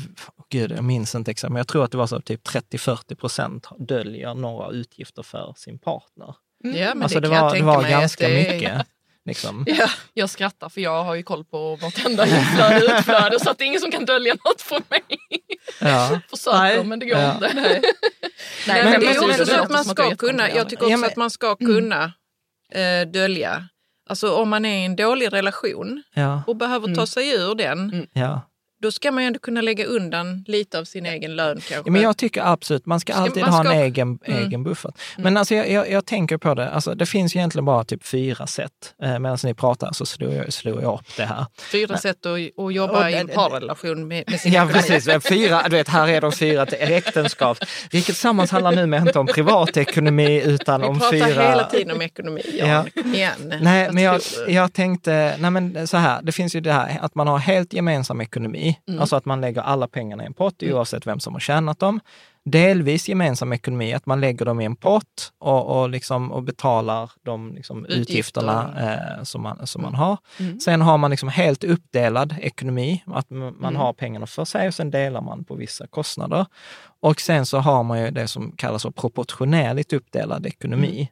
gud jag minns inte exakt, men jag tror att det var så typ 30-40 procent döljer några utgifter för sin partner. Mm. Ja, men alltså det, kan jag var, det tänka var ganska det mycket. Liksom. [LAUGHS] Ja. Jag skrattar för jag har ju koll på vartenda inflöde och [LAUGHS] utflöde så att det är ingen som kan dölja något från mig. Ja. [LAUGHS] Försöker Nej. men det går Ja. inte. Nej, Nej, men, men det är det också så att man det ska kunna, jag tycker också Ja, men- att man ska kunna eh, dölja. Alltså om man är i en dålig relation Ja, och behöver ta Mm. sig ur den, Mm. Ja. då ska man ju ändå kunna lägga undan lite av sin egen lön kanske. Ja, men jag tycker absolut, man ska Ska- alltid man ha ska- en egen, Mm. egen buffert. Men alltså jag, jag, jag tänker på det, alltså det finns egentligen bara typ fyra sätt. Eh, Medan ni pratar så slog jag, slog jag upp det här. Fyra sätt att, att jobba Och i en parrelation med, med sin Ja, ekonomi. precis. Fyra, du vet, här är de fyra till äktenskap. Vilket tillsammans handlar numera inte om privatekonomi utan Vi om pratar fyra... hela tiden om ekonomi, Jan. Igen. Nej, Vad men jag, jag tänkte, nej men så här, det finns ju det här att man har helt gemensam ekonomi, Mm. alltså att man lägger alla pengarna i en pott oavsett vem som har tjänat dem. Delvis gemensam ekonomi, att man lägger dem i en pott och, och, liksom, och betalar de liksom, Utgifter. utgifterna eh, som, man, som man Mm. har. Mm. Sen har man liksom helt uppdelad ekonomi, att man Mm. har pengarna för sig och sen delar man på vissa kostnader. Och sen så har man ju det som kallas för proportionerligt uppdelad ekonomi. Mm.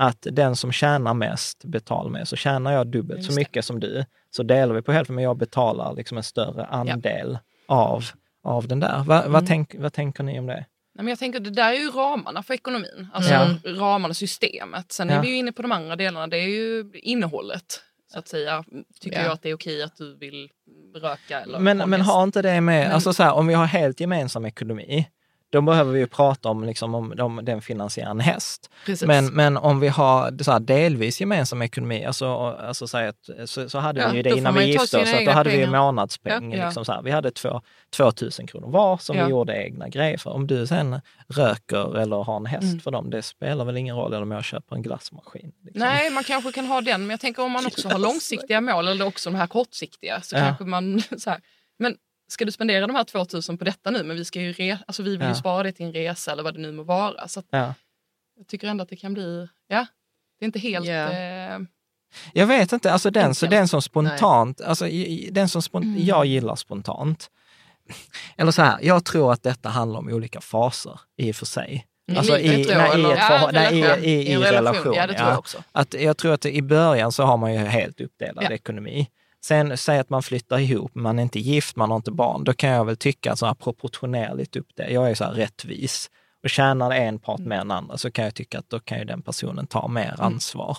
Att den som tjänar mest betalar mest. Så tjänar jag dubbelt så mycket som du, så delar vi på hälften, men jag betalar liksom en större andel av, av den där. Va, vad, Mm. tänk, vad tänker ni om det? Nej, men jag tänker det där är ju ramarna för ekonomin. Alltså Ja. ramarna, systemet. Sen Ja. är vi ju inne på de andra delarna. Det är ju innehållet. Så att säga. Tycker Ja. jag att det är okej att du vill röka eller Men, en men har inte det med, alltså så här, om vi har helt gemensam ekonomi, då behöver vi ju prata om, liksom, om, om den finansierar en häst. Precis. Men, men om vi har så här, delvis gemensam ekonomi, alltså, alltså så, att, så, så hade Ja, vi ju det innan vi gifte oss, då hade vi pengar. månadspeng. Ja. Liksom så här. Vi hade två, 2000 kronor var som Ja. vi gjorde egna grejer för. Om du sen röker eller har en häst Mm. för dem, det spelar väl ingen roll eller om jag köper en glassmaskin. Liksom. Nej, man kanske kan ha den, men jag tänker om man [LAUGHS] också har långsiktiga mål eller också de här kortsiktiga så kanske man [LAUGHS] så här, men ska du spendera de här 2000 på detta nu, men vi ska ju re, alltså vi vill Ja. ju spara det till en resa eller vad det nu må vara. Så att Ja. jag tycker ändå att det kan bli, ja, det är inte helt... Ja. Eh, Jag vet inte, alltså den, så den som spontant, alltså den som spont, Mm. jag gillar spontant. Eller så här, jag tror att detta handlar om olika faser i och för sig. I Alltså i, då, nej, i, eller? ett Ja, förhå- nej, i, relation. i, i, I en relation, relation. ja, det tror jag också. Att jag tror att i början så har man ju helt uppdelad Ja. ekonomi. Sen säg att man flyttar ihop, man är inte gift, man har inte barn. Då kan jag väl tycka att så här proportionerligt upp det. Jag är så här rättvis. Och tjänar en part Mm. mer än andra så kan jag tycka att då kan ju den personen ta mer ansvar.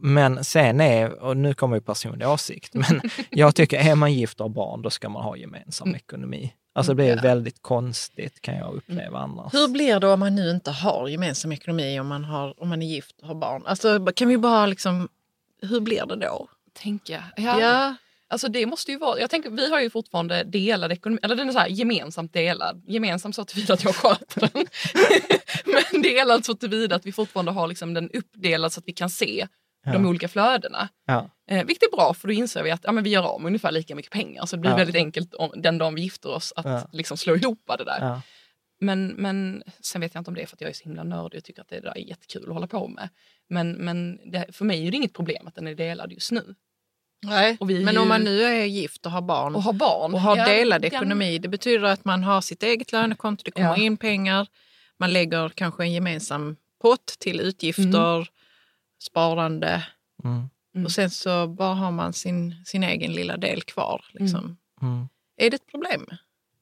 Men sen är, och nu kommer ju personlig åsikt, men [LAUGHS] jag tycker är man gift och har barn, då ska man ha gemensam Mm. ekonomi. Alltså det blir väldigt konstigt kan jag uppleva annars. Hur blir det om man nu inte har gemensam ekonomi, om man, har, om man är gift och har barn? Alltså, kan vi bara liksom, hur blir det då? tänka. Ja. Ja, Alltså det måste ju vara, jag tänker vi har ju fortfarande delad ekonomi, eller den är så här gemensamt delad. Gemensamt så tillvida att jag sköter den. [LAUGHS] Men delad så tillvida att vi fortfarande har liksom den uppdelad så att vi kan se de Ja. olika flödena. Ja. Eh, vilket är bra för då inser vi att ja, men vi gör av med ungefär lika mycket pengar. Så det blir Ja. väldigt enkelt om, den dagen vi gifter oss att Ja. liksom slå ihop det där. Men, men sen vet jag inte om det är för att jag är så himla nördig och tycker att det där är jättekul att hålla på med. Men, men det, för mig är det inget problem att den är delad just nu. Nej, Och vi är men ju- om man nu är gift och har barn Och ha barn. och har ja, delad ekonomi, det betyder att man har sitt eget lönekonto, det kommer Ja. in pengar, man lägger kanske en gemensam pott till utgifter, sparande Mm. Mm. och sen så bara har man sin, sin egen lilla del kvar. Liksom. Mm. Är det ett problem?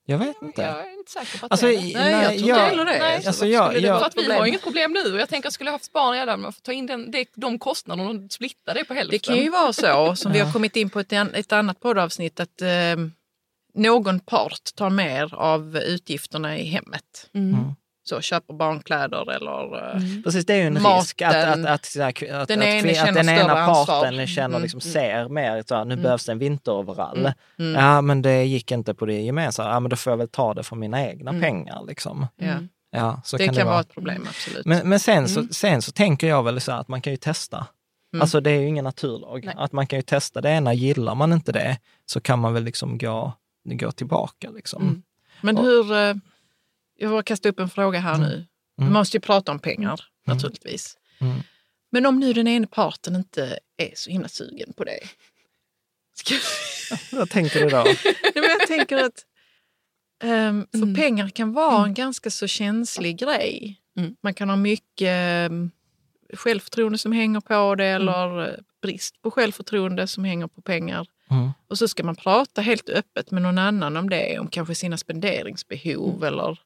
Jag vet inte. Jag är inte säker på att Alltså, det är det. Nej, jag tror inte heller det. Nej, alltså, jag- det jag- För att vi har inget problem nu. Och jag tänker, skulle jag haft barn redan, man får ta in den, det, de kostnaderna och splitta det på hälften. Det kan ju vara så, som vi har kommit in på ett, ett annat poddavsnitt, att eh, någon part tar mer av utgifterna i hemmet. Mm. Så köper barnkläder eller... eh, Precis, det är ju en Maten. risk att, att, att, här, att, Den att, ene att den ena större ansvar. parten känner, Mm, liksom, mm. ser mer, så här, nu behövs det en vinteroverall. Mm. Ja, men det gick inte på det gemensamma. Ja, men då får jag väl ta det från mina egna pengar. Liksom. Ja. Ja, så Det kan det vara vara. ett problem, absolut. Men, men sen, så, sen så tänker jag väl så här att man kan ju testa. Mm. Alltså det är ju ingen naturlag. Nej. Att man kan ju testa det ena, gillar man inte det så kan man väl liksom gå, gå tillbaka. Liksom. Mm. Men hur... eh, Jag vill kasta upp en fråga här nu. Vi Mm. måste ju prata om pengar, naturligtvis. Mm. Men om nu den ena parten inte är så himla sugen på det. Ska... [LAUGHS] Vad tänker du då? [LAUGHS] Nej, jag tänker att ehm, för Mm. pengar kan vara en ganska så känslig grej. Mm. Man kan ha mycket um, självförtroende som hänger på det eller eh, brist på självförtroende som hänger på pengar. Mm. Och så ska man prata helt öppet med någon annan om det, om kanske sina spenderingsbehov eller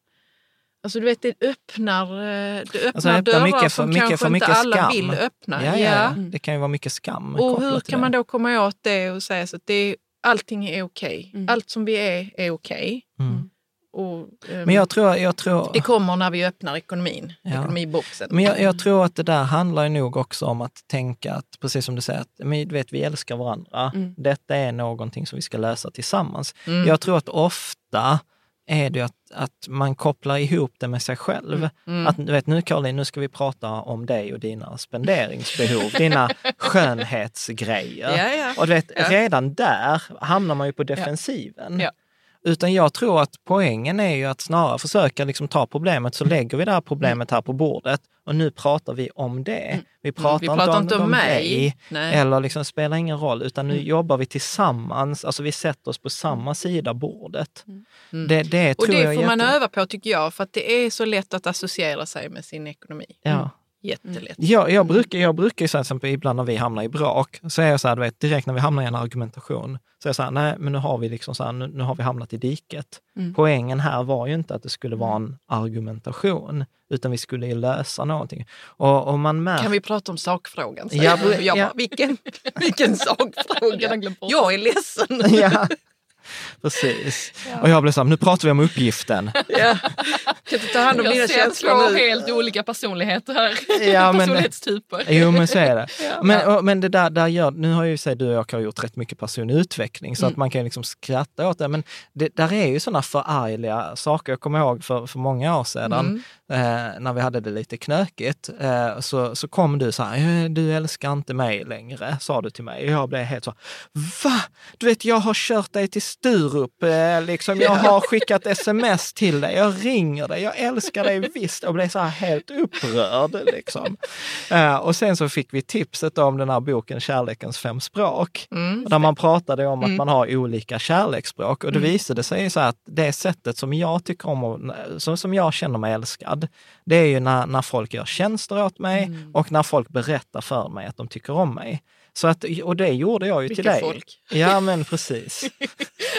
Alltså du vet, det öppnar, eh, det öppnar Alltså, det öppnar dörrar mycket för- som mycket kanske för inte alla skam. vill öppna. Ja, ja, ja. Det kan ju vara mycket skam Och hur kan man då komma åt det och säga så att det allting är okej? Mm. Allt som vi är är okej. Mm. Och, ehm, Men jag tror, jag tror... Det kommer när vi öppnar ekonomin, Ja. ekonomiboxen. Men jag, jag tror att det där handlar ju nog också om att tänka att, precis som du säger, att men, du vet, vi älskar varandra. Mm. Detta är någonting som vi ska lösa tillsammans. Mm. Jag tror att ofta är det att, att man kopplar ihop det med sig själv. Mm. Att du vet, nu Caroline, nu ska vi prata om dig och dina spenderingsbehov, dina [LAUGHS] skönhetsgrejer. Ja, ja. Och du vet, Ja. redan där hamnar man ju på defensiven. Utan jag tror att poängen är ju att snarare försöka liksom ta problemet, så lägger vi det här problemet här på bordet och nu pratar vi om det. Vi pratar, Mm. Vi pratar inte om, mig. dig, Nej. eller liksom spelar ingen roll, utan nu jobbar vi tillsammans, alltså vi sätter oss på samma sida bordet. Mm. Det, det Och det får man jätte- öva på tycker jag, för att det är så lätt att associera sig med sin ekonomi. Ja. Jättelätt. Jag, jag brukar, jag brukar ju säga till exempel ibland när vi hamnar i brak, så är jag så här, du vet, direkt när vi hamnar i en argumentation, så är jag så här, nej men nu har vi liksom så här, nu, nu har vi hamnat i diket. Mm. Poängen här var ju inte att det skulle vara en argumentation, utan vi skulle ju lösa någonting. Och, och man märker... Kan vi prata om sakfrågan? Ja, jag ja. bara, vilken, vilken [LAUGHS] sakfråga? Jag är ledsen. ja, [LAUGHS] precis. Och jag blev så här, nu pratar vi om uppgiften. [LAUGHS] Ja. Kan du ta hand om dina Jag ser två känslor nu? helt olika personligheter här. Ja, [LAUGHS] men- Personlighetstyper. Jo, men så är det. Ja. Men, och, men det där, där gör, nu har ju sig du och jag har gjort rätt mycket personlig utveckling, så att Mm. man kan liksom skratta åt det. Men det, där är ju sådana förargliga saker. Jag kommer ihåg för, för många år sedan, Mm. eh, när vi hade det lite knökigt, eh, så, så kom du så här, "Eh, du älskar inte mig längre, sa du till mig. Och jag blev helt så, va? Du vet, jag har kört dig till Sturup, eh, liksom, jag har skickat sms till dig, jag ringer dig, jag älskar dig visst. Och blev så här helt upprörd. Liksom. Eh, och sen så fick vi tipset om den här boken Kärlekens fem språk. Mm. Där man pratade om att Mm. man har olika kärleksspråk. Och det visade sig så att det sättet som jag tycker om, och- som, som jag känner mig älskad, det är ju när, när folk gör tjänster åt mig och när folk berättar för mig att de tycker om mig. Så att, och det gjorde jag ju till Vilket dig. folk. Ja, men precis. [LAUGHS] Nej,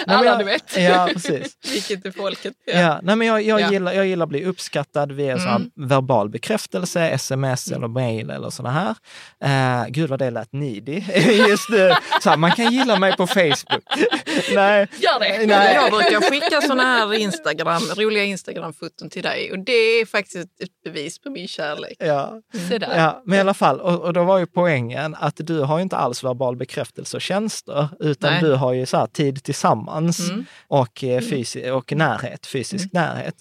men Alla jag- du vet. Ja, precis. [LAUGHS] Vilket är folket? Ja. nej, men jag, jag, Ja. gillar, jag gillar att bli uppskattad via Mm. verbal bekräftelse, sms eller mail eller sådana här. Uh, gud vad det lät needy [LAUGHS] just nu. Så här, man kan gilla mig på Facebook. nej, Gör det. Nej. Jag brukar skicka såna här Instagram, roliga Instagram-foton till dig och det är faktiskt ett bevis på min kärlek. ja. Ja, men i alla fall, och, och då var ju poängen att du har ju inte alls verbal bekräftelse och tjänster, utan Nej. du har ju så här tid tillsammans Mm. och, eh, fysi- och närhet, fysisk närhet.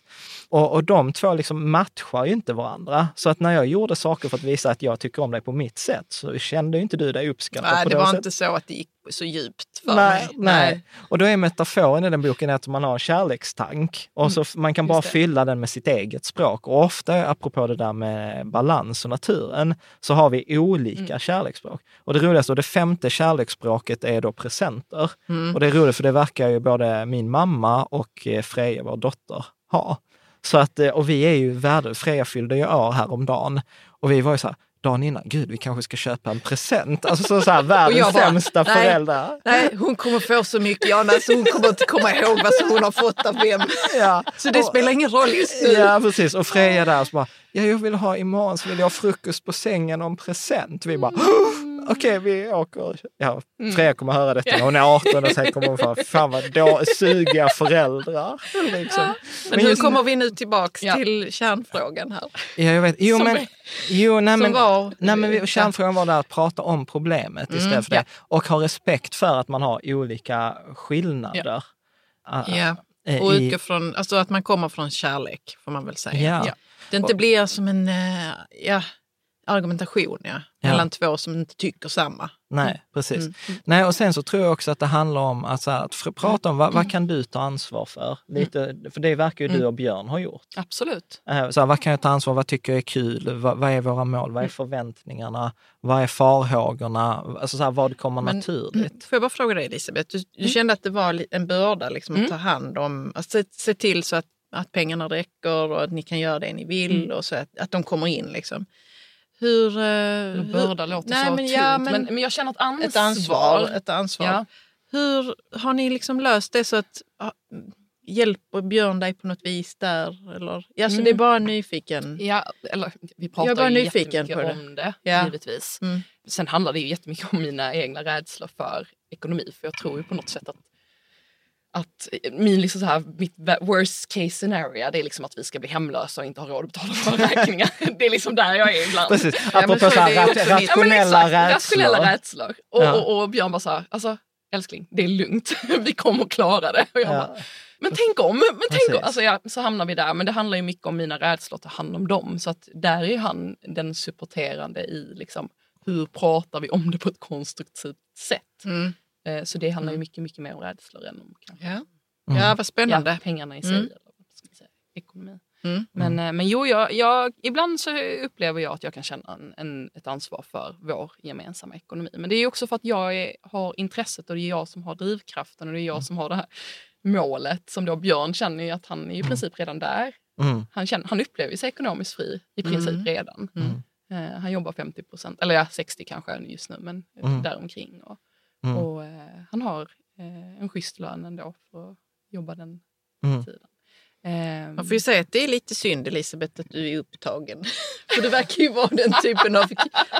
Och, och de två liksom matchar ju inte varandra. Så att när jag gjorde saker för att visa att jag tycker om dig på mitt sätt så kände ju inte du dig uppskattad Nej, det det var sättet. inte så att det gick så djupt för Nej, mig. nej. Och då är metaforen i den boken att man har en kärlekstank och så f- man kan bara Mm, fylla den med sitt eget språk. Och ofta, apropå det där med balans och naturen, så har vi olika Mm. kärleksspråk. Och det roligaste, och det femte kärleksspråket är då presenter. Mm. Och det är roligt för det verkar ju både min mamma och eh, Freja, vår dotter, ha. Så att, eh, och vi är ju värde, Freja fyllde ju år häromdagen och vi var ju så här, dagen innan, gud vi kanske ska köpa en present. Alltså så, så här, världens bara, sämsta nej. föräldrar. Nej, hon kommer få så mycket Jana så hon kommer inte komma ihåg vad som hon har fått av vem. Ja. Så det Och- spelar ingen roll just nu. Ja, precis. Och Freja där så bara, ja, jag vill ha imorgon så vill jag ha frukost på sängen och en present. Vi bara, Mm. Okej, vi åker. Ja, Freja kommer höra detta när hon är 18 och sen kommer hon få, fan vad då, sugiga föräldrar. Liksom. Men hur just- kommer vi nu tillbaks Ja. till kärnfrågan här? Ja, jag vet. Jo, Som men, jo, nej, men, var- nej, men kärnfrågan var där att prata om problemet Mm, istället för det. Och ha respekt för att man har olika skillnader. Ja. eh, Och utgå från, alltså att man kommer från kärlek får man väl säga. Ja. Ja. Det inte blir som en eh, ja, argumentation ja, Ja. mellan två som inte tycker samma. Nej, precis. Mm. Nej, och sen så tror jag också att det handlar om att fr- prata om vad, vad kan du ta ansvar för? Lite, för det verkar ju du och Björn ha gjort. Absolut. Eh, Så här, vad kan jag ta ansvar Vad tycker jag är kul? Vad, vad är våra mål? Vad är förväntningarna? Vad är farhågorna? Alltså så här, vad kommer Men- naturligt? Får jag bara fråga dig Elisabeth, du, du kände att det var en börda liksom, att Mm. ta hand om, att se, se till så att, att pengarna räcker och att ni kan göra det ni vill och så att, att de kommer in. Liksom. Hur... eh, hur- börda låter Nej, så men tungt. ja, men, men men, jag känner ett ansvar. ett ansvar. Ett ansvar. Ja. Hur har ni liksom löst det så att ja, hjälper Björn dig på något vis där? Eller? Alltså, Mm. Det är bara nyfiken. Ja, eller vi Jag pratar är bara ju nyfiken på det. om det, Ja. givetvis. Mm. Sen handlar det ju jättemycket om mina egna rädslor för ekonomi. För jag tror ju på något sätt att, att min liksom så här, mitt worst case scenario det är liksom att vi ska bli hemlösa och inte ha råd att betala våra [LAUGHS] räkningar. [LAUGHS] det är liksom där jag är ibland. Precis, apropå så här, rat- mitt- Ja, rationella exakt, rädslor. rationella rädslor. Och, Ja. och, och Björn bara så här, alltså älskling, det är lugnt. [LAUGHS] vi kommer klara det. Och jag Ja. bara, men tänk om, men tänk om. Alltså, ja, så hamnar vi där. Men det handlar ju mycket om mina rädslor, att ta hand om dem. Så att där är han den supporterande i liksom, hur pratar vi om det på ett konstruktivt sätt. Mm. Eh, Så det handlar ju mycket, mycket mer om rädslor än om kanske, Ja. Mm. ja, vad spännande. ja, pengarna i sig. Mm. Eller, vad ska man säga, ekonomi. Mm. Men, eh, men jo, jag, jag, ibland så upplever jag att jag kan känna en, en, ett ansvar för vår gemensamma ekonomi. Men det är också för att jag är, har intresset och det är jag som har drivkraften och det är jag som har det här målet. Som då Björn känner ju att han är i princip redan där. Mm. Han, känner, han upplever sig ekonomiskt fri i princip Mm. redan. Mm. Eh, han jobbar 50 procent, eller ja 60 kanske just nu, men Mm. däromkring. Och, Mm. och eh, han har eh, en schysst lön ändå för att jobba den Mm. tiden. Eh, Man får ju säga att det är lite synd Elisabeth att du är upptagen. [LAUGHS] För du verkar ju vara den typen av,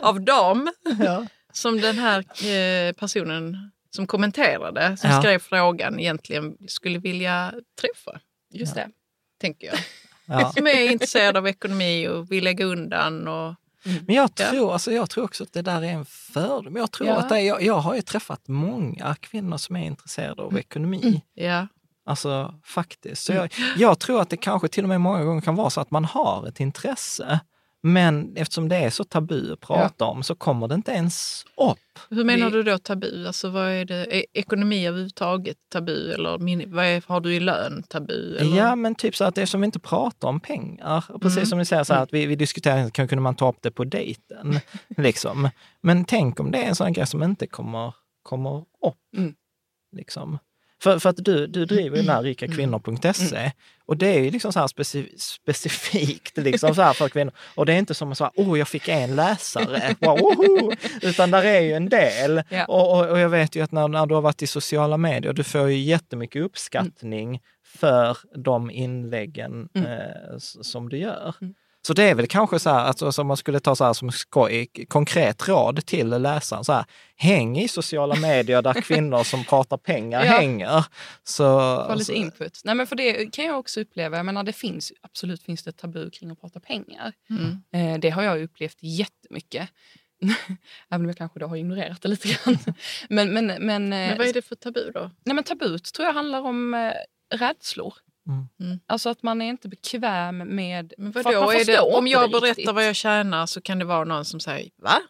av dam Ja. som den här eh, personen som kommenterade, som Ja. skrev frågan egentligen skulle vilja träffa. just det. Tänker jag. Ja. Som är intresserad av ekonomi och vill lägga undan. Och, Men jag Ja. tror, alltså, jag tror också att det där är en fördom. Jag, tror Ja. att det, jag, jag har ju träffat många kvinnor som är intresserade av ekonomi. Mm. ja. Alltså faktiskt. Så jag, jag tror att det kanske till och med många gånger kan vara så att man har ett intresse. Men eftersom det är så tabu att prata om så kommer det inte ens upp. Hur menar Det- du då tabu? Alltså, vad är det? Är ekonomi överhuvudtaget tabu? Eller min, vad är, har du i lön tabu? Eller? Ja, men typ så att eftersom vi inte pratar om pengar, och precis Mm. som vi säger så här att vi, vi diskuterar, kan, kunde man ta upp det på dejten? [LAUGHS] liksom. Men tänk om det är en sån grej som inte kommer, kommer upp. Mm. Liksom. För, för att du, du driver ju den här rikakvinnor.se och det är ju liksom så här speci, specifikt liksom så här för kvinnor. Och det är inte som att säga, oh jag fick en läsare, [LAUGHS] wow, utan där är ju en del. Ja. Och, och, och jag vet ju att när, när du har varit i sociala medier, du får ju jättemycket uppskattning för de inläggen Mm. eh, som du gör. Mm. Så det är väl kanske så här, alltså, som man skulle ta så här som skoj, konkret råd till läsaren, så här, häng i sociala medier där [LAUGHS] kvinnor som pratar pengar Ja. hänger. Så, Få lite så- input. Nej, men för det kan jag också uppleva. Jag menar, det finns, absolut finns det ett tabu kring att prata pengar. Mm. Eh, det har jag upplevt jättemycket. [LAUGHS] Även om jag kanske då har ignorerat det lite grann. Men, [LAUGHS] men, men, Men eh, vad är det för tabu då? nej, men tabut tror jag handlar om eh, rädslor. Mm. Mm. Alltså att man är inte bekväm med... Men vadå, det, om jag berättar riktigt. vad jag tjänar så kan det vara någon som säger va?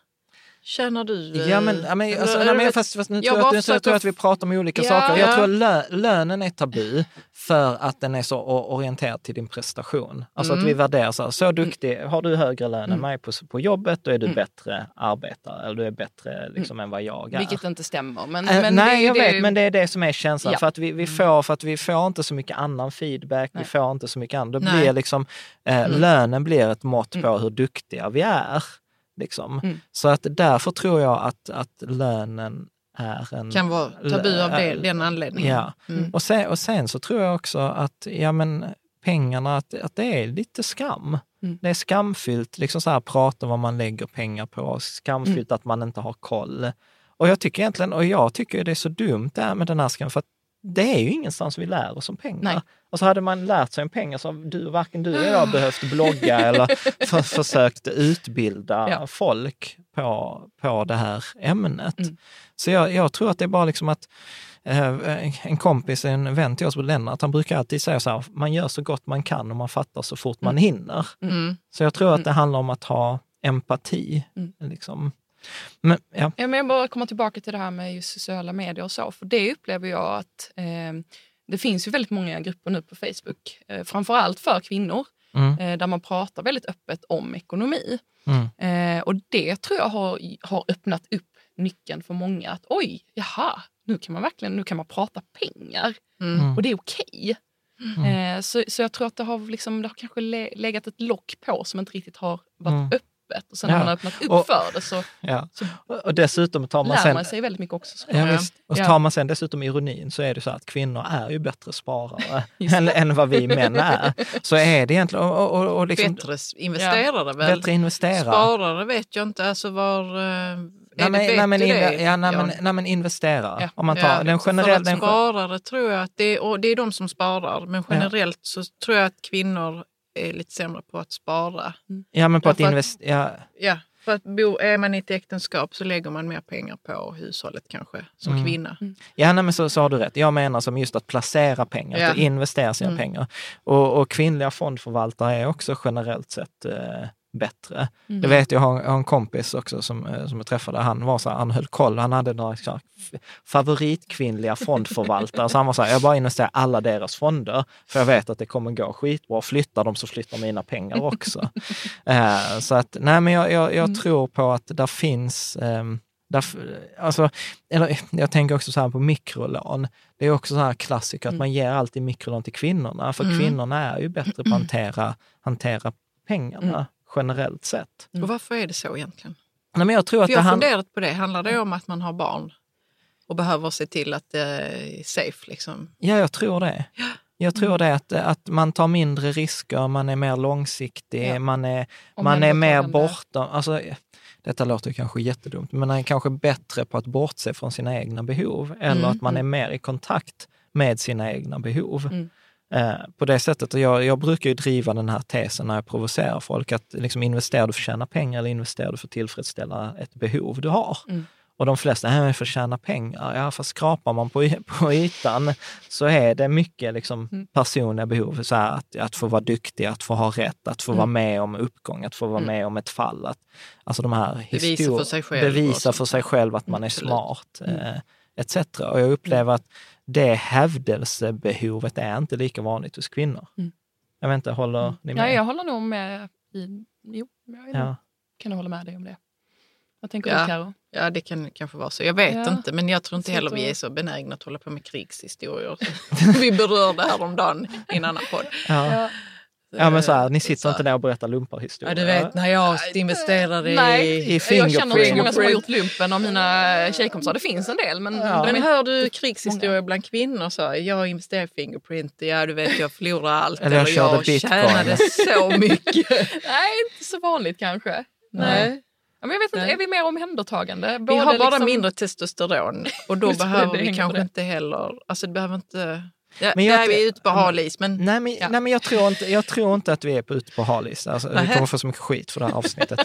Tjänar du? Ja, men, ja, men, alltså, nej, men fast, fast nu Jag tror jag, att, nu tror jag att vi pratar om olika Ja. saker. Jag Ja. tror lö, lönen är tabu för att den är så orienterad till din prestation. Alltså Mm. att vi värderar så här, så duktig, har du högre lön än mig på, på jobbet, då är du Mm. bättre arbetare eller du är bättre liksom, än vad jag är. Vilket inte stämmer. Men, Eh, men nej, det jag det, vet, men det är det som är känslan. Ja. För, att vi, vi får, för att vi får inte så mycket annan feedback, vi Nej. får inte så mycket annat. Då blir liksom, eh, Mm. lönen blir ett mått på hur duktiga vi är. Liksom. Mm. Så att därför tror jag att, att lönen är en... kan vara tabu av det, den anledningen. Ja. Mm. Och, sen, och sen så tror jag också att ja, men, pengarna, att, att det är lite skam. Mm. Det är skamfyllt, liksom så här, prata vad man lägger pengar på, skamfyllt Mm. att man inte har koll. Och jag tycker egentligen, och jag tycker det är så dumt det här med den här skammen, för att det är ju ingenstans vi lär oss om pengar. Nej. Och så hade man lärt sig om pengar så har du, varken du eller jag behövt blogga eller [LAUGHS] för, försökt utbilda Ja. folk på, på det här ämnet. Mm. Så jag, jag tror att det är bara liksom att eh, en kompis, en vän till oss, Lennart, han brukar alltid säga så här, man gör så gott man kan och man fattar så fort man hinner. Mm. Så jag tror att det handlar om att ha empati. Mm. Liksom. Men, ja. Ja, men jag bara kommer tillbaka till det här med just sociala medier och så. För det upplever jag att eh, det finns ju väldigt många grupper nu på Facebook. Eh, framförallt för kvinnor. Mm. Eh, där man pratar väldigt öppet om ekonomi. Mm. Eh, och det tror jag har, har öppnat upp nyckeln för många. Att oj, jaha, nu kan man verkligen nu kan man prata pengar. Mm. Och det är okej. Eh, så, så jag tror att det har, liksom, det har kanske le, legat ett lock på som inte riktigt har varit Mm. Öppet. Och sen när Ja. man har öppnat upp Och- för det så Ja. Så Och dessutom tar man lär sen... man sig väldigt mycket också. Ja, Ja. visst. Och tar man sen dessutom ironin så är det så att kvinnor är ju bättre sparare [LAUGHS] än, än vad vi män är. [LAUGHS] Så är det egentligen, och, och, och liksom, Bättre investerare väl? bättre investera. Sparare vet jag inte. Alltså var... Nej, men, nej, men, inve, ja, nej, men, Jan? nej, men investera. Ja. Om man tar Ja, den för generella... sparare tror jag att det är, och det är de som sparar. Men generellt så tror jag att kvinnor är lite sämre på att spara. ja, men på att därför att- investera. Ja, Ja, för att bo, är man i ett äktenskap så lägger man mer pengar på hushållet kanske som Mm. kvinna. Ja, nej, men så, så har du rätt. Jag menar som just att placera pengar, Ja. att investera sina Mm. pengar. Och, och kvinnliga fondförvaltare är också generellt sett eh, bättre. Mm. Det vet jag, jag har, jag har en kompis också som, eh, som jag träffade, han var så här, han höll koll, han hade några så här, favoritkvinnliga fondförvaltare. så han var så här, jag bara investerar alla deras fonder, för jag vet att det kommer gå skitbra. Flyttar de så flyttar mina pengar också. [LAUGHS] eh, så att, nej men jag, jag, jag tror på att där finns ehm, Därför, alltså, eller, jag tänker också så här på mikrolån. Det är också så här klassiker att man ger alltid mikrolån till kvinnorna, för Mm. kvinnorna är ju bättre på att [CLEARS THROAT] hantera, hantera pengarna generellt sett. Och varför är det så egentligen? Nej, men jag tror att jag det har funderat på det. Handlar det om att man har barn och behöver se till att det är safe? Liksom? Ja, jag tror det. Jag tror det, att, att man tar mindre risker, man är mer långsiktig, Ja. man är, man är mer bortom... Alltså, detta låter kanske jättedumt, men man är kanske bättre på att bortse från sina egna behov. Eller Mm, att man är mer i kontakt med sina egna behov. Mm. Eh, på det sättet, och jag, jag brukar ju driva den här tesen när jag provocerar folk, att liksom investerar du för att tjäna pengar eller investerar du för att tillfredsställa ett behov du har? Mm. Och de flesta, är för att tjäna pengar. Ja, fast skrapar man på, [LAUGHS] på ytan så är det mycket liksom Mm. personliga behov. Så här, att, att få vara duktig, att få ha rätt, att få Mm. vara med om uppgång, att få vara Mm. med om ett fall. Att, alltså de här Bevisa för sig själv Bevisa för sig själv att man är smart, Mm. eh, etc. Och jag upplever att det hävdelsebehovet är inte lika vanligt hos kvinnor. Mm. Jag vet inte, håller ni Ja, med? jag håller nog med. I, jo, jag Ja. kan nog hålla med dig om det. Vad tänker Ja. du Karo? Ja, det kan kanske vara så. Jag vet Ja. inte, men jag tror inte heller vi är så benägna att hålla på med krigshistorier. [LAUGHS] vi berörde häromdagen i en annan podd. Ja. Ja, men så här, ni sitter Så- inte där och berättar lumparhistorier. Ja, du vet när jag investerade i... Nej, i jag känner inte så många som har gjort lumpen av mina tjejkompisar. Det finns en del, men Ja. Men hör du krigshistorier bland kvinnor? Så, jag investerade i Fingerprint, ja du vet jag förlorade allt. Eller jag körde jag bitcoin. tjänade så [LAUGHS] mycket. Nej, inte så vanligt kanske. Nej. Ja, men jag vet inte, Nej. är vi mer omhändertagande? Vi Både har bara liksom- mindre testosteron och då [LAUGHS] behöver vi kanske inte heller... Alltså det behöver inte... Ja, Men jag- där är vi ute på hal is, men Nej men, Ja. nej, men jag, tror inte, jag tror inte att vi är på ute på halis. Alltså, vi kommer få så mycket skit för det här avsnittet.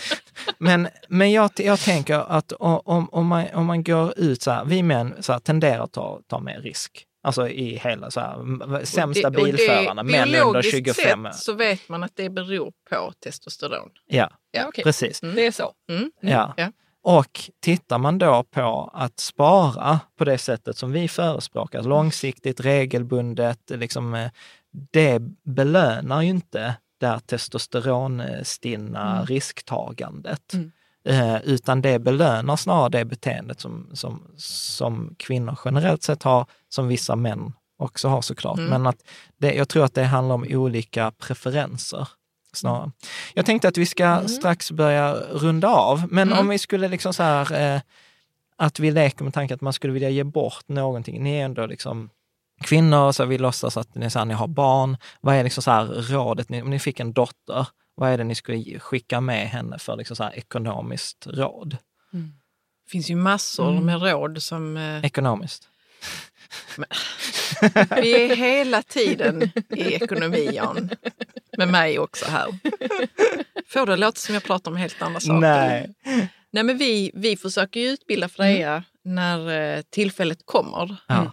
men men jag, jag tänker att om, om, man, om man går ut så här, vi män så här, tenderar att ta, ta mer risk. Alltså i hela så här, sämsta det- bilförarna, män under biologiskt 25. Sett så vet man att det beror på testosteron. Ja, Ja, okej. precis. Det är så. Mm. Ja. Ja. Och tittar man då på att spara på det sättet som vi förespråkar, långsiktigt, regelbundet, liksom, eh, det belönar ju inte det här testosteronstinna Mm. risktagandet. Mm. Eh, utan det belönar snarare det beteendet som, som, som kvinnor generellt sett har, som vissa män också har såklart. Mm. Men att det, jag tror att det handlar om olika preferenser snarare. Jag tänkte att vi ska strax börja runda av, men Mm. om vi skulle liksom så här, eh, att vi leker med tanken att man skulle vilja ge bort någonting. Ni är ändå liksom kvinnor, så vi låtsas att ni, så här, ni har barn. Vad är liksom så här rådet, om ni fick en dotter, vad är det ni skulle skicka med henne för liksom så här ekonomiskt råd? Det finns ju massor Mm. med råd som... Eh, Ekonomiskt. Vi är hela tiden i ekonomi, Jan. Med mig också här. Får det låta som jag pratar om helt andra saker. Nej. Nej men vi, vi försöker ju utbilda Freja när eh, tillfället kommer. Ja.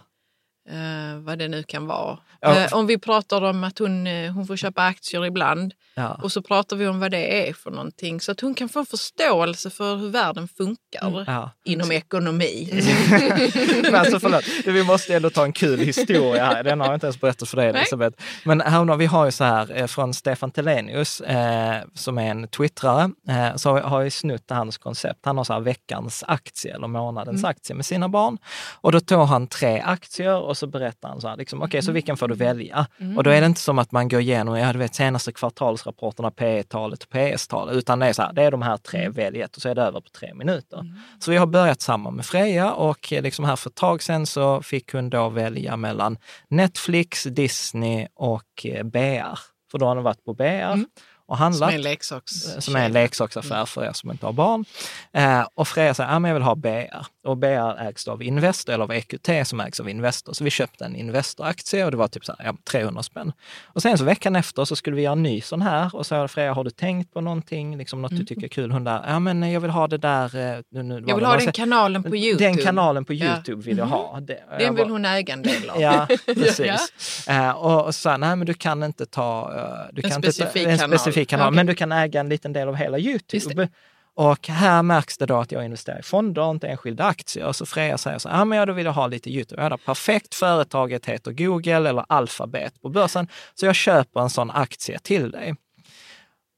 Eh, vad det nu kan vara. Ja. Eh, om vi pratar om att hon, eh, hon får köpa aktier ibland Ja. och så pratar vi om vad det är för någonting så att hon kan få en förståelse för hur världen funkar Ja. inom ekonomi. [LAUGHS] Men alltså förlåt, vi måste ändå ta en kul historia här. Den har jag inte ens berättat för dig. Elisabeth. Men här, vi har ju så här eh, från Stefan Telenius, eh, som är en twittrare, eh, så har jag snutt hans koncept. Han har så här veckans aktie eller månadens aktie med sina barn. Och då tog han tre aktier och så berättar han så här, liksom, okej, så vilken får du välja? Och då är det inte som att man går igenom, ja du vet senaste kvartalsrapporterna, P talet och PS-talet, utan det är så här, det är de här tre, välj ett och så är det över på tre minuter. Så vi har börjat samma med Freja och liksom här för ett tag sedan så fick hon då välja mellan Netflix, Disney och eh, BR. För då har hon varit på BR och Som handlat. är en leksaks... Som är en leksaksaffär för er som inte har barn. Eh, och Freja säger, ja men jag vill ha BR. Och BR ägs då av Investor, eller av EQT som ägs av Investor. Så vi köpte en Investor-aktie och det var typ så här, ja, 300 spänn. Och sen så veckan efter så skulle vi göra en ny sån här och så sa Freja, har du tänkt på någonting, liksom något du tycker är kul? Hon där, ja men jag vill ha det där. eh, Nu, nu, Jag vill ha den kanalen på Youtube. Den kanalen på Ja. Youtube vill jag ha. Det, jag Den vill bara- hon äga en del av. Ja, [LAUGHS] precis. Eh, och, och så han, nej men du kan inte ta eh, du En kan inte specifik ta, en specifik kanal, Okej. men du kan äga en liten del av hela Youtube. Och här märks det då att jag investerar i fonder inte enskilda aktier. Så Freja säger så här, ja men jag då vill jag ha lite Youtube. Ja, perfekt, företaget heter Google eller Alphabet på börsen. Så jag köper en sån aktie till dig.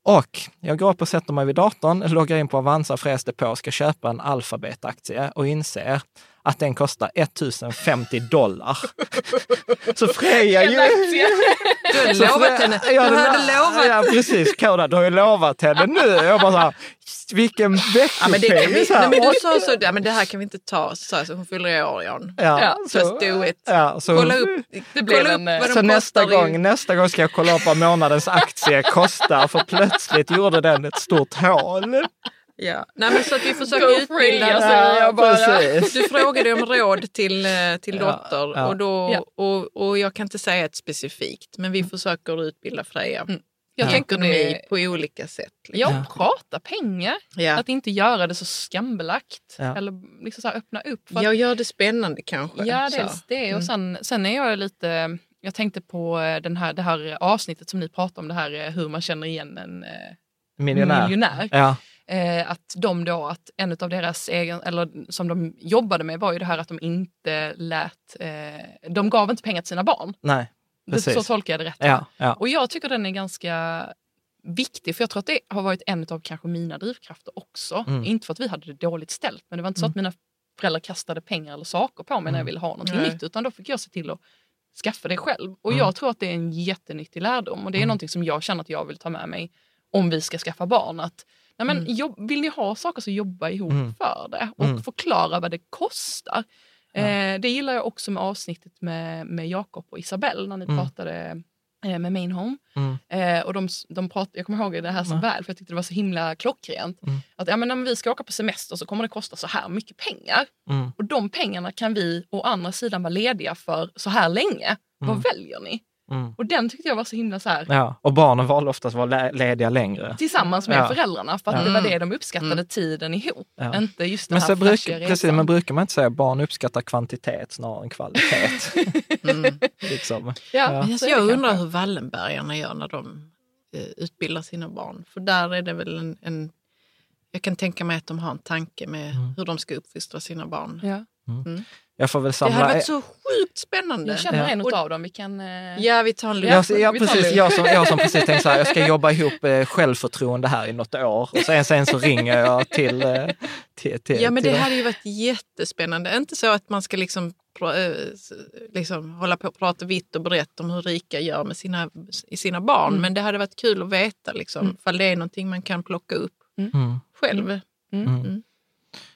Och jag går upp och sätter mig vid datorn, loggar in på Avanza, Frejas depå, ska köpa en Alphabet-aktie och inser att den kostar 1050 dollar. [LAUGHS] Så Freja... Aktie. Du hade Så lovat henne. Du Ja, hade det- lovat. Ja, precis. Koda, du har ju lovat henne nu. Jag bara så här, vilken Ja, men det, veckopeng. vi, Så här, nej, men och- du sa så, ja, men det här kan vi inte ta. Så jag så, hon fyller i år Jan. Ja, Ja, Just do it. Ja, så, Kolla upp, Det blev kolla upp en, eh, vad de så nästa i- gång, nästa gång ska jag kolla upp vad månadens aktie kostar, för plötsligt gjorde den ett stort hål. Ja. Nej, men så att vi försöker Go utbilda. free, säger jag bara. Du frågade om råd till, eh, till Ja, dotter ja. Och, då, Ja. och, och jag kan inte säga ett specifikt men vi försöker utbilda Freja Mm. Jag tänker ekonomi det, på olika sätt. liksom. ja, prata pengar. Ja. Att inte göra det så skambelagt. Ja. Eller liksom så här öppna upp. För att, Jag gör det spännande kanske. ja, så. dels det. Mm. Och sen, sen är jag lite... Jag tänkte på eh, den här, det här avsnittet som ni pratade om, det här eh, hur man känner igen en Miljonär. miljonär. Eh, att de då, att en av deras egen, eller som de jobbade med var ju det här att de inte lät, eh, de gav inte pengar till sina barn. nej, precis. så tolkar jag det rätt. Ja, ja. Och jag tycker den är ganska viktig, för jag tror att det har varit en av kanske mina drivkrafter också. Mm. Inte för att vi hade det dåligt ställt, men det var inte så att mina föräldrar kastade pengar eller saker på mig när jag ville ha någonting Nej. nytt, utan då fick jag se till att skaffa det själv. Och Mm. jag tror att det är en jättenyttig lärdom och det är någonting som jag känner att jag vill ta med mig om vi ska skaffa barn. Att, nej men, jobb, vill ni ha saker så jobba ihop Mm. för det och Mm. förklara vad det kostar. Eh, det gillar jag också med avsnittet med, med Jakob och Isabelle när ni Mm. pratade eh, med Main Home. Mm. Eh, och de, de prat, jag kommer ihåg det här så Ja. väl, för jag tyckte det var så himla klockrent. Mm. Att ja, men när vi ska åka på semester så kommer det kosta så här mycket pengar. Mm. Och de pengarna kan vi å andra sidan vara lediga för så här länge. Vad väljer ni? Mm. Och den tyckte jag var så himla så här, Ja, och barnen valde oftast att vara lediga längre. tillsammans med Ja. föräldrarna för att Ja. det var det de uppskattade tiden ihop. Ja. Inte just den Men här så bruk, precis, men brukar man inte säga att barn uppskattar kvantitet snarare än kvalitet? [LAUGHS] Mm. liksom. Ja, Ja. Men så alltså, är det jag undrar hur Wallenbergarna gör när de eh, utbildar sina barn. För där är det väl en, en jag kan tänka mig att de har en tanke med hur de ska uppfostra sina barn. Ja. Jag får väl Det samla... hade varit så sjukt spännande. Jag känner Ja. en av dem. Vi kan... eh, Ja, vi tar en Jag, lunch. jag, vi tar precis, det. jag, som, jag som [LAUGHS] precis tänkte så här, jag ska jobba ihop eh, självförtroende här i något år och sen, sen så ringer jag till... Eh, till, till Ja, men till det hade ju varit jättespännande. Inte så att man ska liksom, pra- s- liksom hålla på och prata vitt och brett om hur rika gör med sina, i sina barn. Men det hade varit kul att veta liksom, Mm. det är någonting man kan plocka upp Mm. själv. Mm.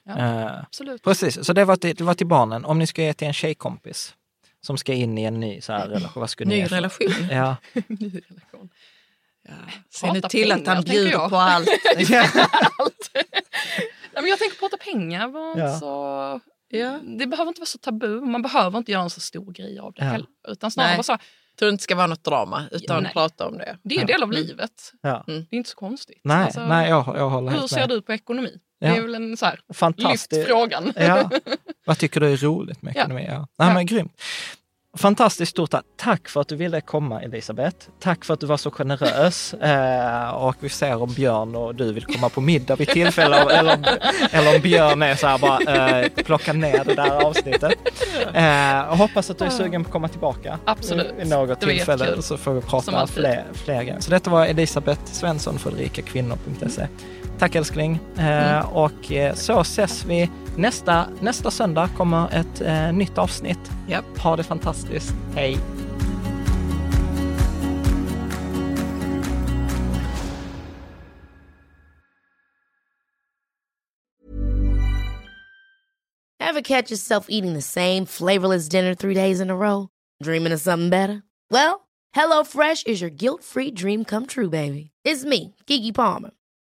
Ja, Eh, absolut. precis, så det var, till, det var till barnen. Om ni ska ge till en tjejkompis som ska in i en ny så här relation, vad skulle ni Ny ge för- relation. [LAUGHS] Ja. [LAUGHS] Ny relation. Se nu till att pengar, han tänker bjuder jag. på allt. [LAUGHS] Allt. Nej, men jag tänker prata pengar. Var inte Ja. så... Ja. Det behöver inte vara så tabu. Man behöver inte göra en så stor grej av det Ja. heller. Utan snarare Nej. bara så, här, Jag tror inte det ska vara något drama, utan Nej. prata om det. det är en del av livet. Ja. Mm. Det är inte så konstigt. Nej, Alltså, nej jag, jag håller hur helt ser med. du på ekonomi? Ja. Det är väl en så här, lyft Fantastiskt. frågan. Ja. [LAUGHS] Vad tycker du är roligt med ekonomi? Ja. Nej, Ja. men grymt. Fantastiskt stort tack. För att du ville komma Elisabeth. Tack för att du var så generös. [LAUGHS] Eh, och vi ser om Björn och du vill komma på middag vid tillfälle. eller, eller om Björn är så här bara eh, plocka ner det där avsnittet. Eh, hoppas att du är sugen på att komma tillbaka. Absolut. I något tillfälle så får vi prata fler, fler grejer. Så detta var Elisabeth Svensson för rikakvinnor.se. Tack älskling. Eh, Mm. Och eh, så ses vi nästa, nästa söndag kommer ett eh, nytt avsnitt. Japp. Ha det fantastiskt. Hej! Ever catch yourself eating the same flavorless dinner three days in a row? Dreaming of something better? Well, HelloFresh is your guilt-free dream come true, baby. It's me, Kiki Palmer.